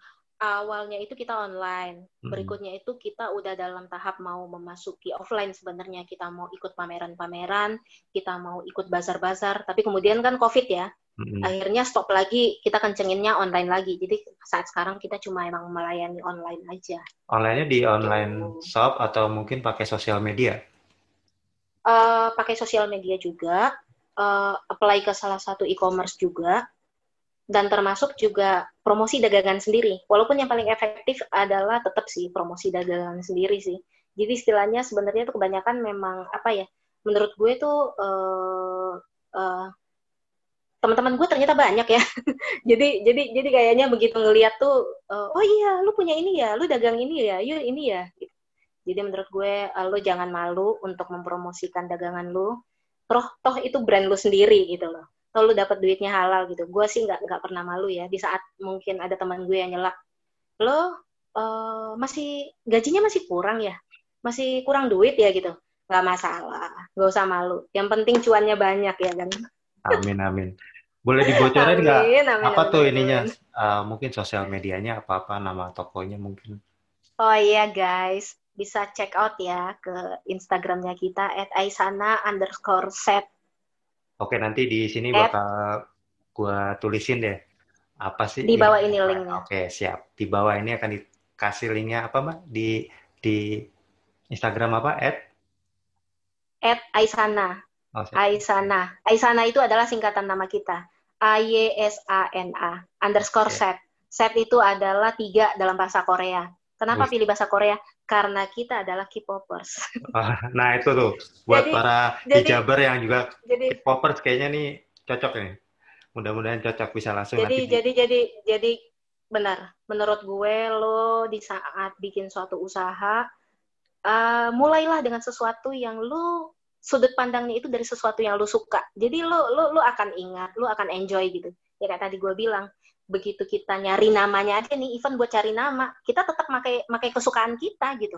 awalnya itu kita online, Hmm. berikutnya itu kita udah dalam tahap mau memasuki offline sebenarnya kita mau ikut pameran-pameran, kita mau ikut bazar-bazar, tapi kemudian kan COVID ya, Mm-mm. akhirnya stop lagi, kita kencenginnya online lagi. Jadi saat sekarang kita cuma emang melayani online aja. Online-nya di online Gitu. shop atau mungkin pakai sosial media? Eh, pakai sosial media juga, eh, apply ke salah satu e-commerce juga, dan termasuk juga promosi dagangan sendiri. Walaupun yang paling efektif adalah tetap sih promosi dagangan sendiri sih. Jadi istilahnya sebenarnya itu kebanyakan memang apa ya? Menurut gue tuh eh, eh, teman-teman gue ternyata banyak ya. jadi jadi jadi kayaknya begitu ngeliat tuh, eh, oh iya, lu punya ini ya, lu dagang ini ya, yuk ini ya. Gitu. Jadi menurut gue eh, lu jangan malu untuk mempromosikan dagangan lu. Toh toh itu brand lu sendiri gitu loh. Toh lu dapat duitnya halal gitu. Gue sih nggak nggak pernah malu ya. Di saat mungkin ada teman gue yang nyelak, lo eh, masih gajinya masih kurang ya, masih kurang duit ya gitu. Nggak masalah, nggak usah malu. Yang penting cuannya banyak ya kan. Amin amin. Boleh dibocorin nggak apa amin, tuh amin. ininya? Uh, mungkin sosial medianya apa-apa, nama tokonya mungkin. Oh iya guys, bisa check out ya ke Instagramnya kita at aisana underscore set. Oke, nanti di sini At- bakal gua tulisin deh. Apa sih? Di bawah ini linknya. Oke, siap. Di bawah ini akan dikasih linknya apa, Mbak? Di di Instagram apa? At? At aisana. Oh, siap. Aisana. Aisana itu adalah singkatan nama kita. A Y S A N A underscore set. Set itu adalah tiga dalam bahasa Korea. Kenapa pilih bahasa Korea? Karena kita adalah K-popers. Ah, Nah, itu tuh buat Jadi- para hijaber yang juga jadi K-popers kayaknya nih cocok nih. Mudah-mudahan cocok bisa langsung jadi nanti. di- jadi jadi jadi benar. Menurut gue lo di saat bikin suatu usaha eh, mulailah dengan sesuatu yang lo sudut pandangnya itu dari sesuatu yang lo suka. Jadi lo lo lo akan ingat, lo akan enjoy gitu. Ya kayak tadi gue bilang, begitu kita nyari namanya aja nih, even buat cari nama, kita tetap pakai pakai kesukaan kita gitu.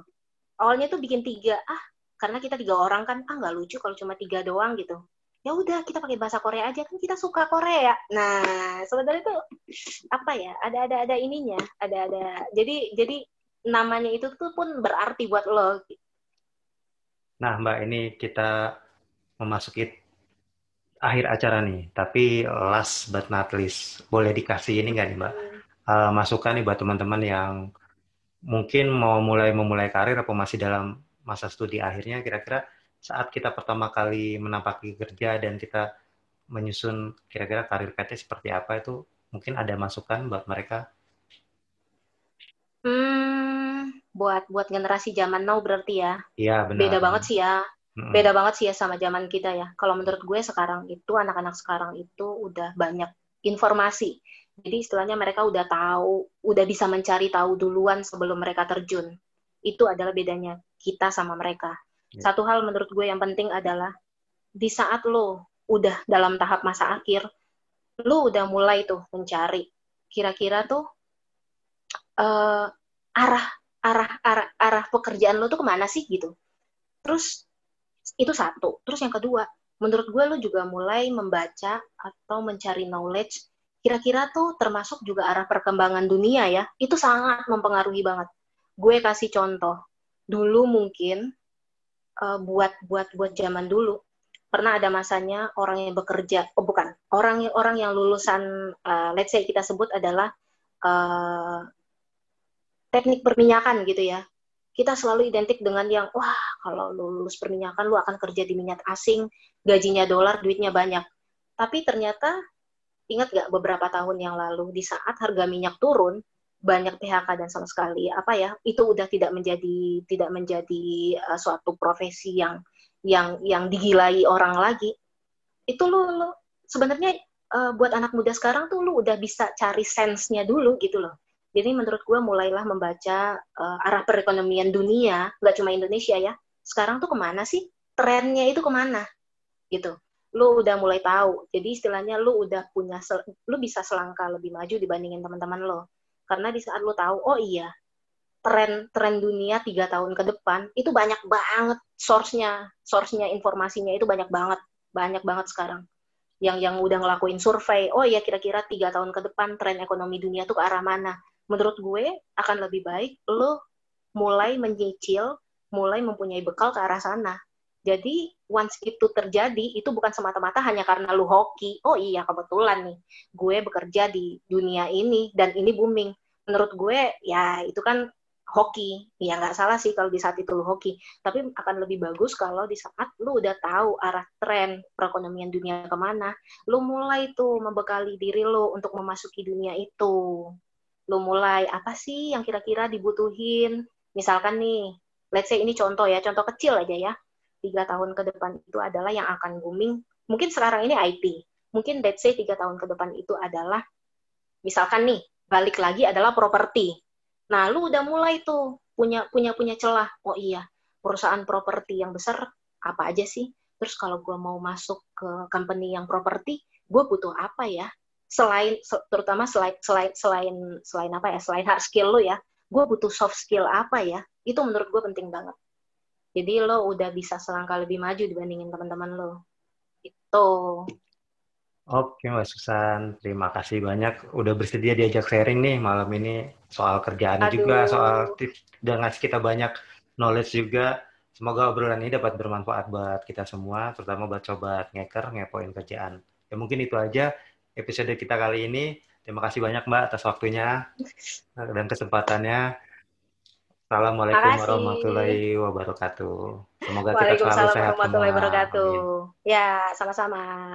Awalnya tuh bikin tiga, ah karena kita tiga orang kan, ah nggak lucu kalau cuma tiga doang gitu. Ya udah kita pakai bahasa Korea aja kan kita suka Korea. Nah sebenarnya itu apa ya? Ada ada ada ininya, ada ada. Jadi jadi namanya itu tuh pun berarti buat lo. Nah, Mbak, ini kita memasuki akhir acara nih. Tapi last but not least, boleh dikasih ini nggak nih, Mbak? Eh, masukan nih buat teman-teman yang mungkin mau mulai memulai karir atau masih dalam masa studi akhirnya, kira-kira saat kita pertama kali menampaki kerja dan kita menyusun kira-kira karir PT seperti apa itu mungkin ada masukan buat mereka. Buat buat generasi zaman now berarti ya. Iya, benar. Beda banget sih ya. Mm-mm. Beda banget sih ya sama zaman kita ya. Kalau menurut gue sekarang itu anak-anak sekarang itu udah banyak informasi. Jadi istilahnya mereka udah tahu, udah bisa mencari tahu duluan sebelum mereka terjun. Itu adalah bedanya kita sama mereka. Ya. Satu hal menurut gue yang penting adalah di saat lo udah dalam tahap masa akhir, lo udah mulai tuh mencari kira-kira tuh eh, arah arah arah arah pekerjaan lo tuh ke mana sih gitu. Terus itu satu. Terus yang kedua, menurut gue lo juga mulai membaca atau mencari knowledge kira-kira tuh termasuk juga arah perkembangan dunia ya. Itu sangat mempengaruhi banget. Gue kasih contoh. Dulu mungkin eh, buat buat buat zaman dulu pernah ada masanya orang yang bekerja oh bukan orang orang yang lulusan eh, let's say kita sebut adalah eh, teknik perminyakan gitu ya. Kita selalu identik dengan yang wah kalau lu lulus perminyakan lu akan kerja di minyak asing gajinya dolar duitnya banyak. Tapi ternyata ingat gak beberapa tahun yang lalu di saat harga minyak turun banyak PHK dan sama sekali apa ya itu udah tidak menjadi tidak menjadi uh, suatu profesi yang yang yang digilai orang lagi. Itu lu, lu sebenarnya uh, buat anak muda sekarang tuh lu udah bisa cari sense-nya dulu gitu loh jadi menurut gue mulailah membaca uh, arah perekonomian dunia nggak cuma Indonesia ya. Sekarang tuh ke mana sih? Trennya itu ke mana? Gitu. Lu udah mulai tahu. Jadi istilahnya lu udah punya lu bisa selangkah lebih maju dibandingin teman-teman lo. Karena di saat lu tahu oh iya tren tren dunia tiga tahun ke depan itu banyak banget source-nya. Source-nya informasinya itu banyak banget. Banyak banget sekarang. Yang yang udah ngelakuin survei oh iya kira-kira tiga tahun ke depan tren ekonomi dunia tuh ke arah mana menurut gue akan lebih baik lo mulai menyicil, mulai mempunyai bekal ke arah sana. Jadi once itu terjadi, itu bukan semata-mata hanya karena lu hoki. Oh iya kebetulan nih, gue bekerja di dunia ini dan ini booming. Menurut gue ya itu kan hoki. Ya nggak salah sih kalau di saat itu lu hoki. Tapi akan lebih bagus kalau di saat lu udah tahu arah tren perekonomian dunia ke mana, lu mulai tuh membekali diri lu untuk memasuki dunia itu. Lu mulai apa sih yang kira-kira dibutuhin? Misalkan nih, let's say ini contoh ya, contoh kecil aja ya tiga tahun ke depan itu adalah yang akan booming. Mungkin sekarang ini IT. Mungkin let's say tiga tahun ke depan itu adalah, misalkan nih, balik lagi adalah properti. Nah, lu udah mulai tuh punya punya punya celah. Oh iya, perusahaan properti yang besar apa aja sih? Terus kalau gue mau masuk ke company yang properti, gue butuh apa ya? Selain terutama selain selain selain selain apa ya? Selain hard skill lo ya, gue butuh soft skill apa ya? Itu menurut gue penting banget. Jadi lo udah bisa selangkah lebih maju dibandingin teman-teman lo. Itu. Oke Mbak Susan, terima kasih banyak udah bersedia diajak sharing nih malam ini soal kerjaan juga, soal tips dan ngasih kita banyak knowledge juga. Semoga obrolan ini dapat bermanfaat buat kita semua, terutama buat sobat ngeker, ngepoin kerjaan. Ya mungkin itu aja episode kita kali ini. Terima kasih banyak Mbak atas waktunya dan kesempatannya. Assalamualaikum warahmatullahi wabarakatuh. Semoga kita selalu sehat warahmatullahi wabarakatuh. Ya, sama-sama.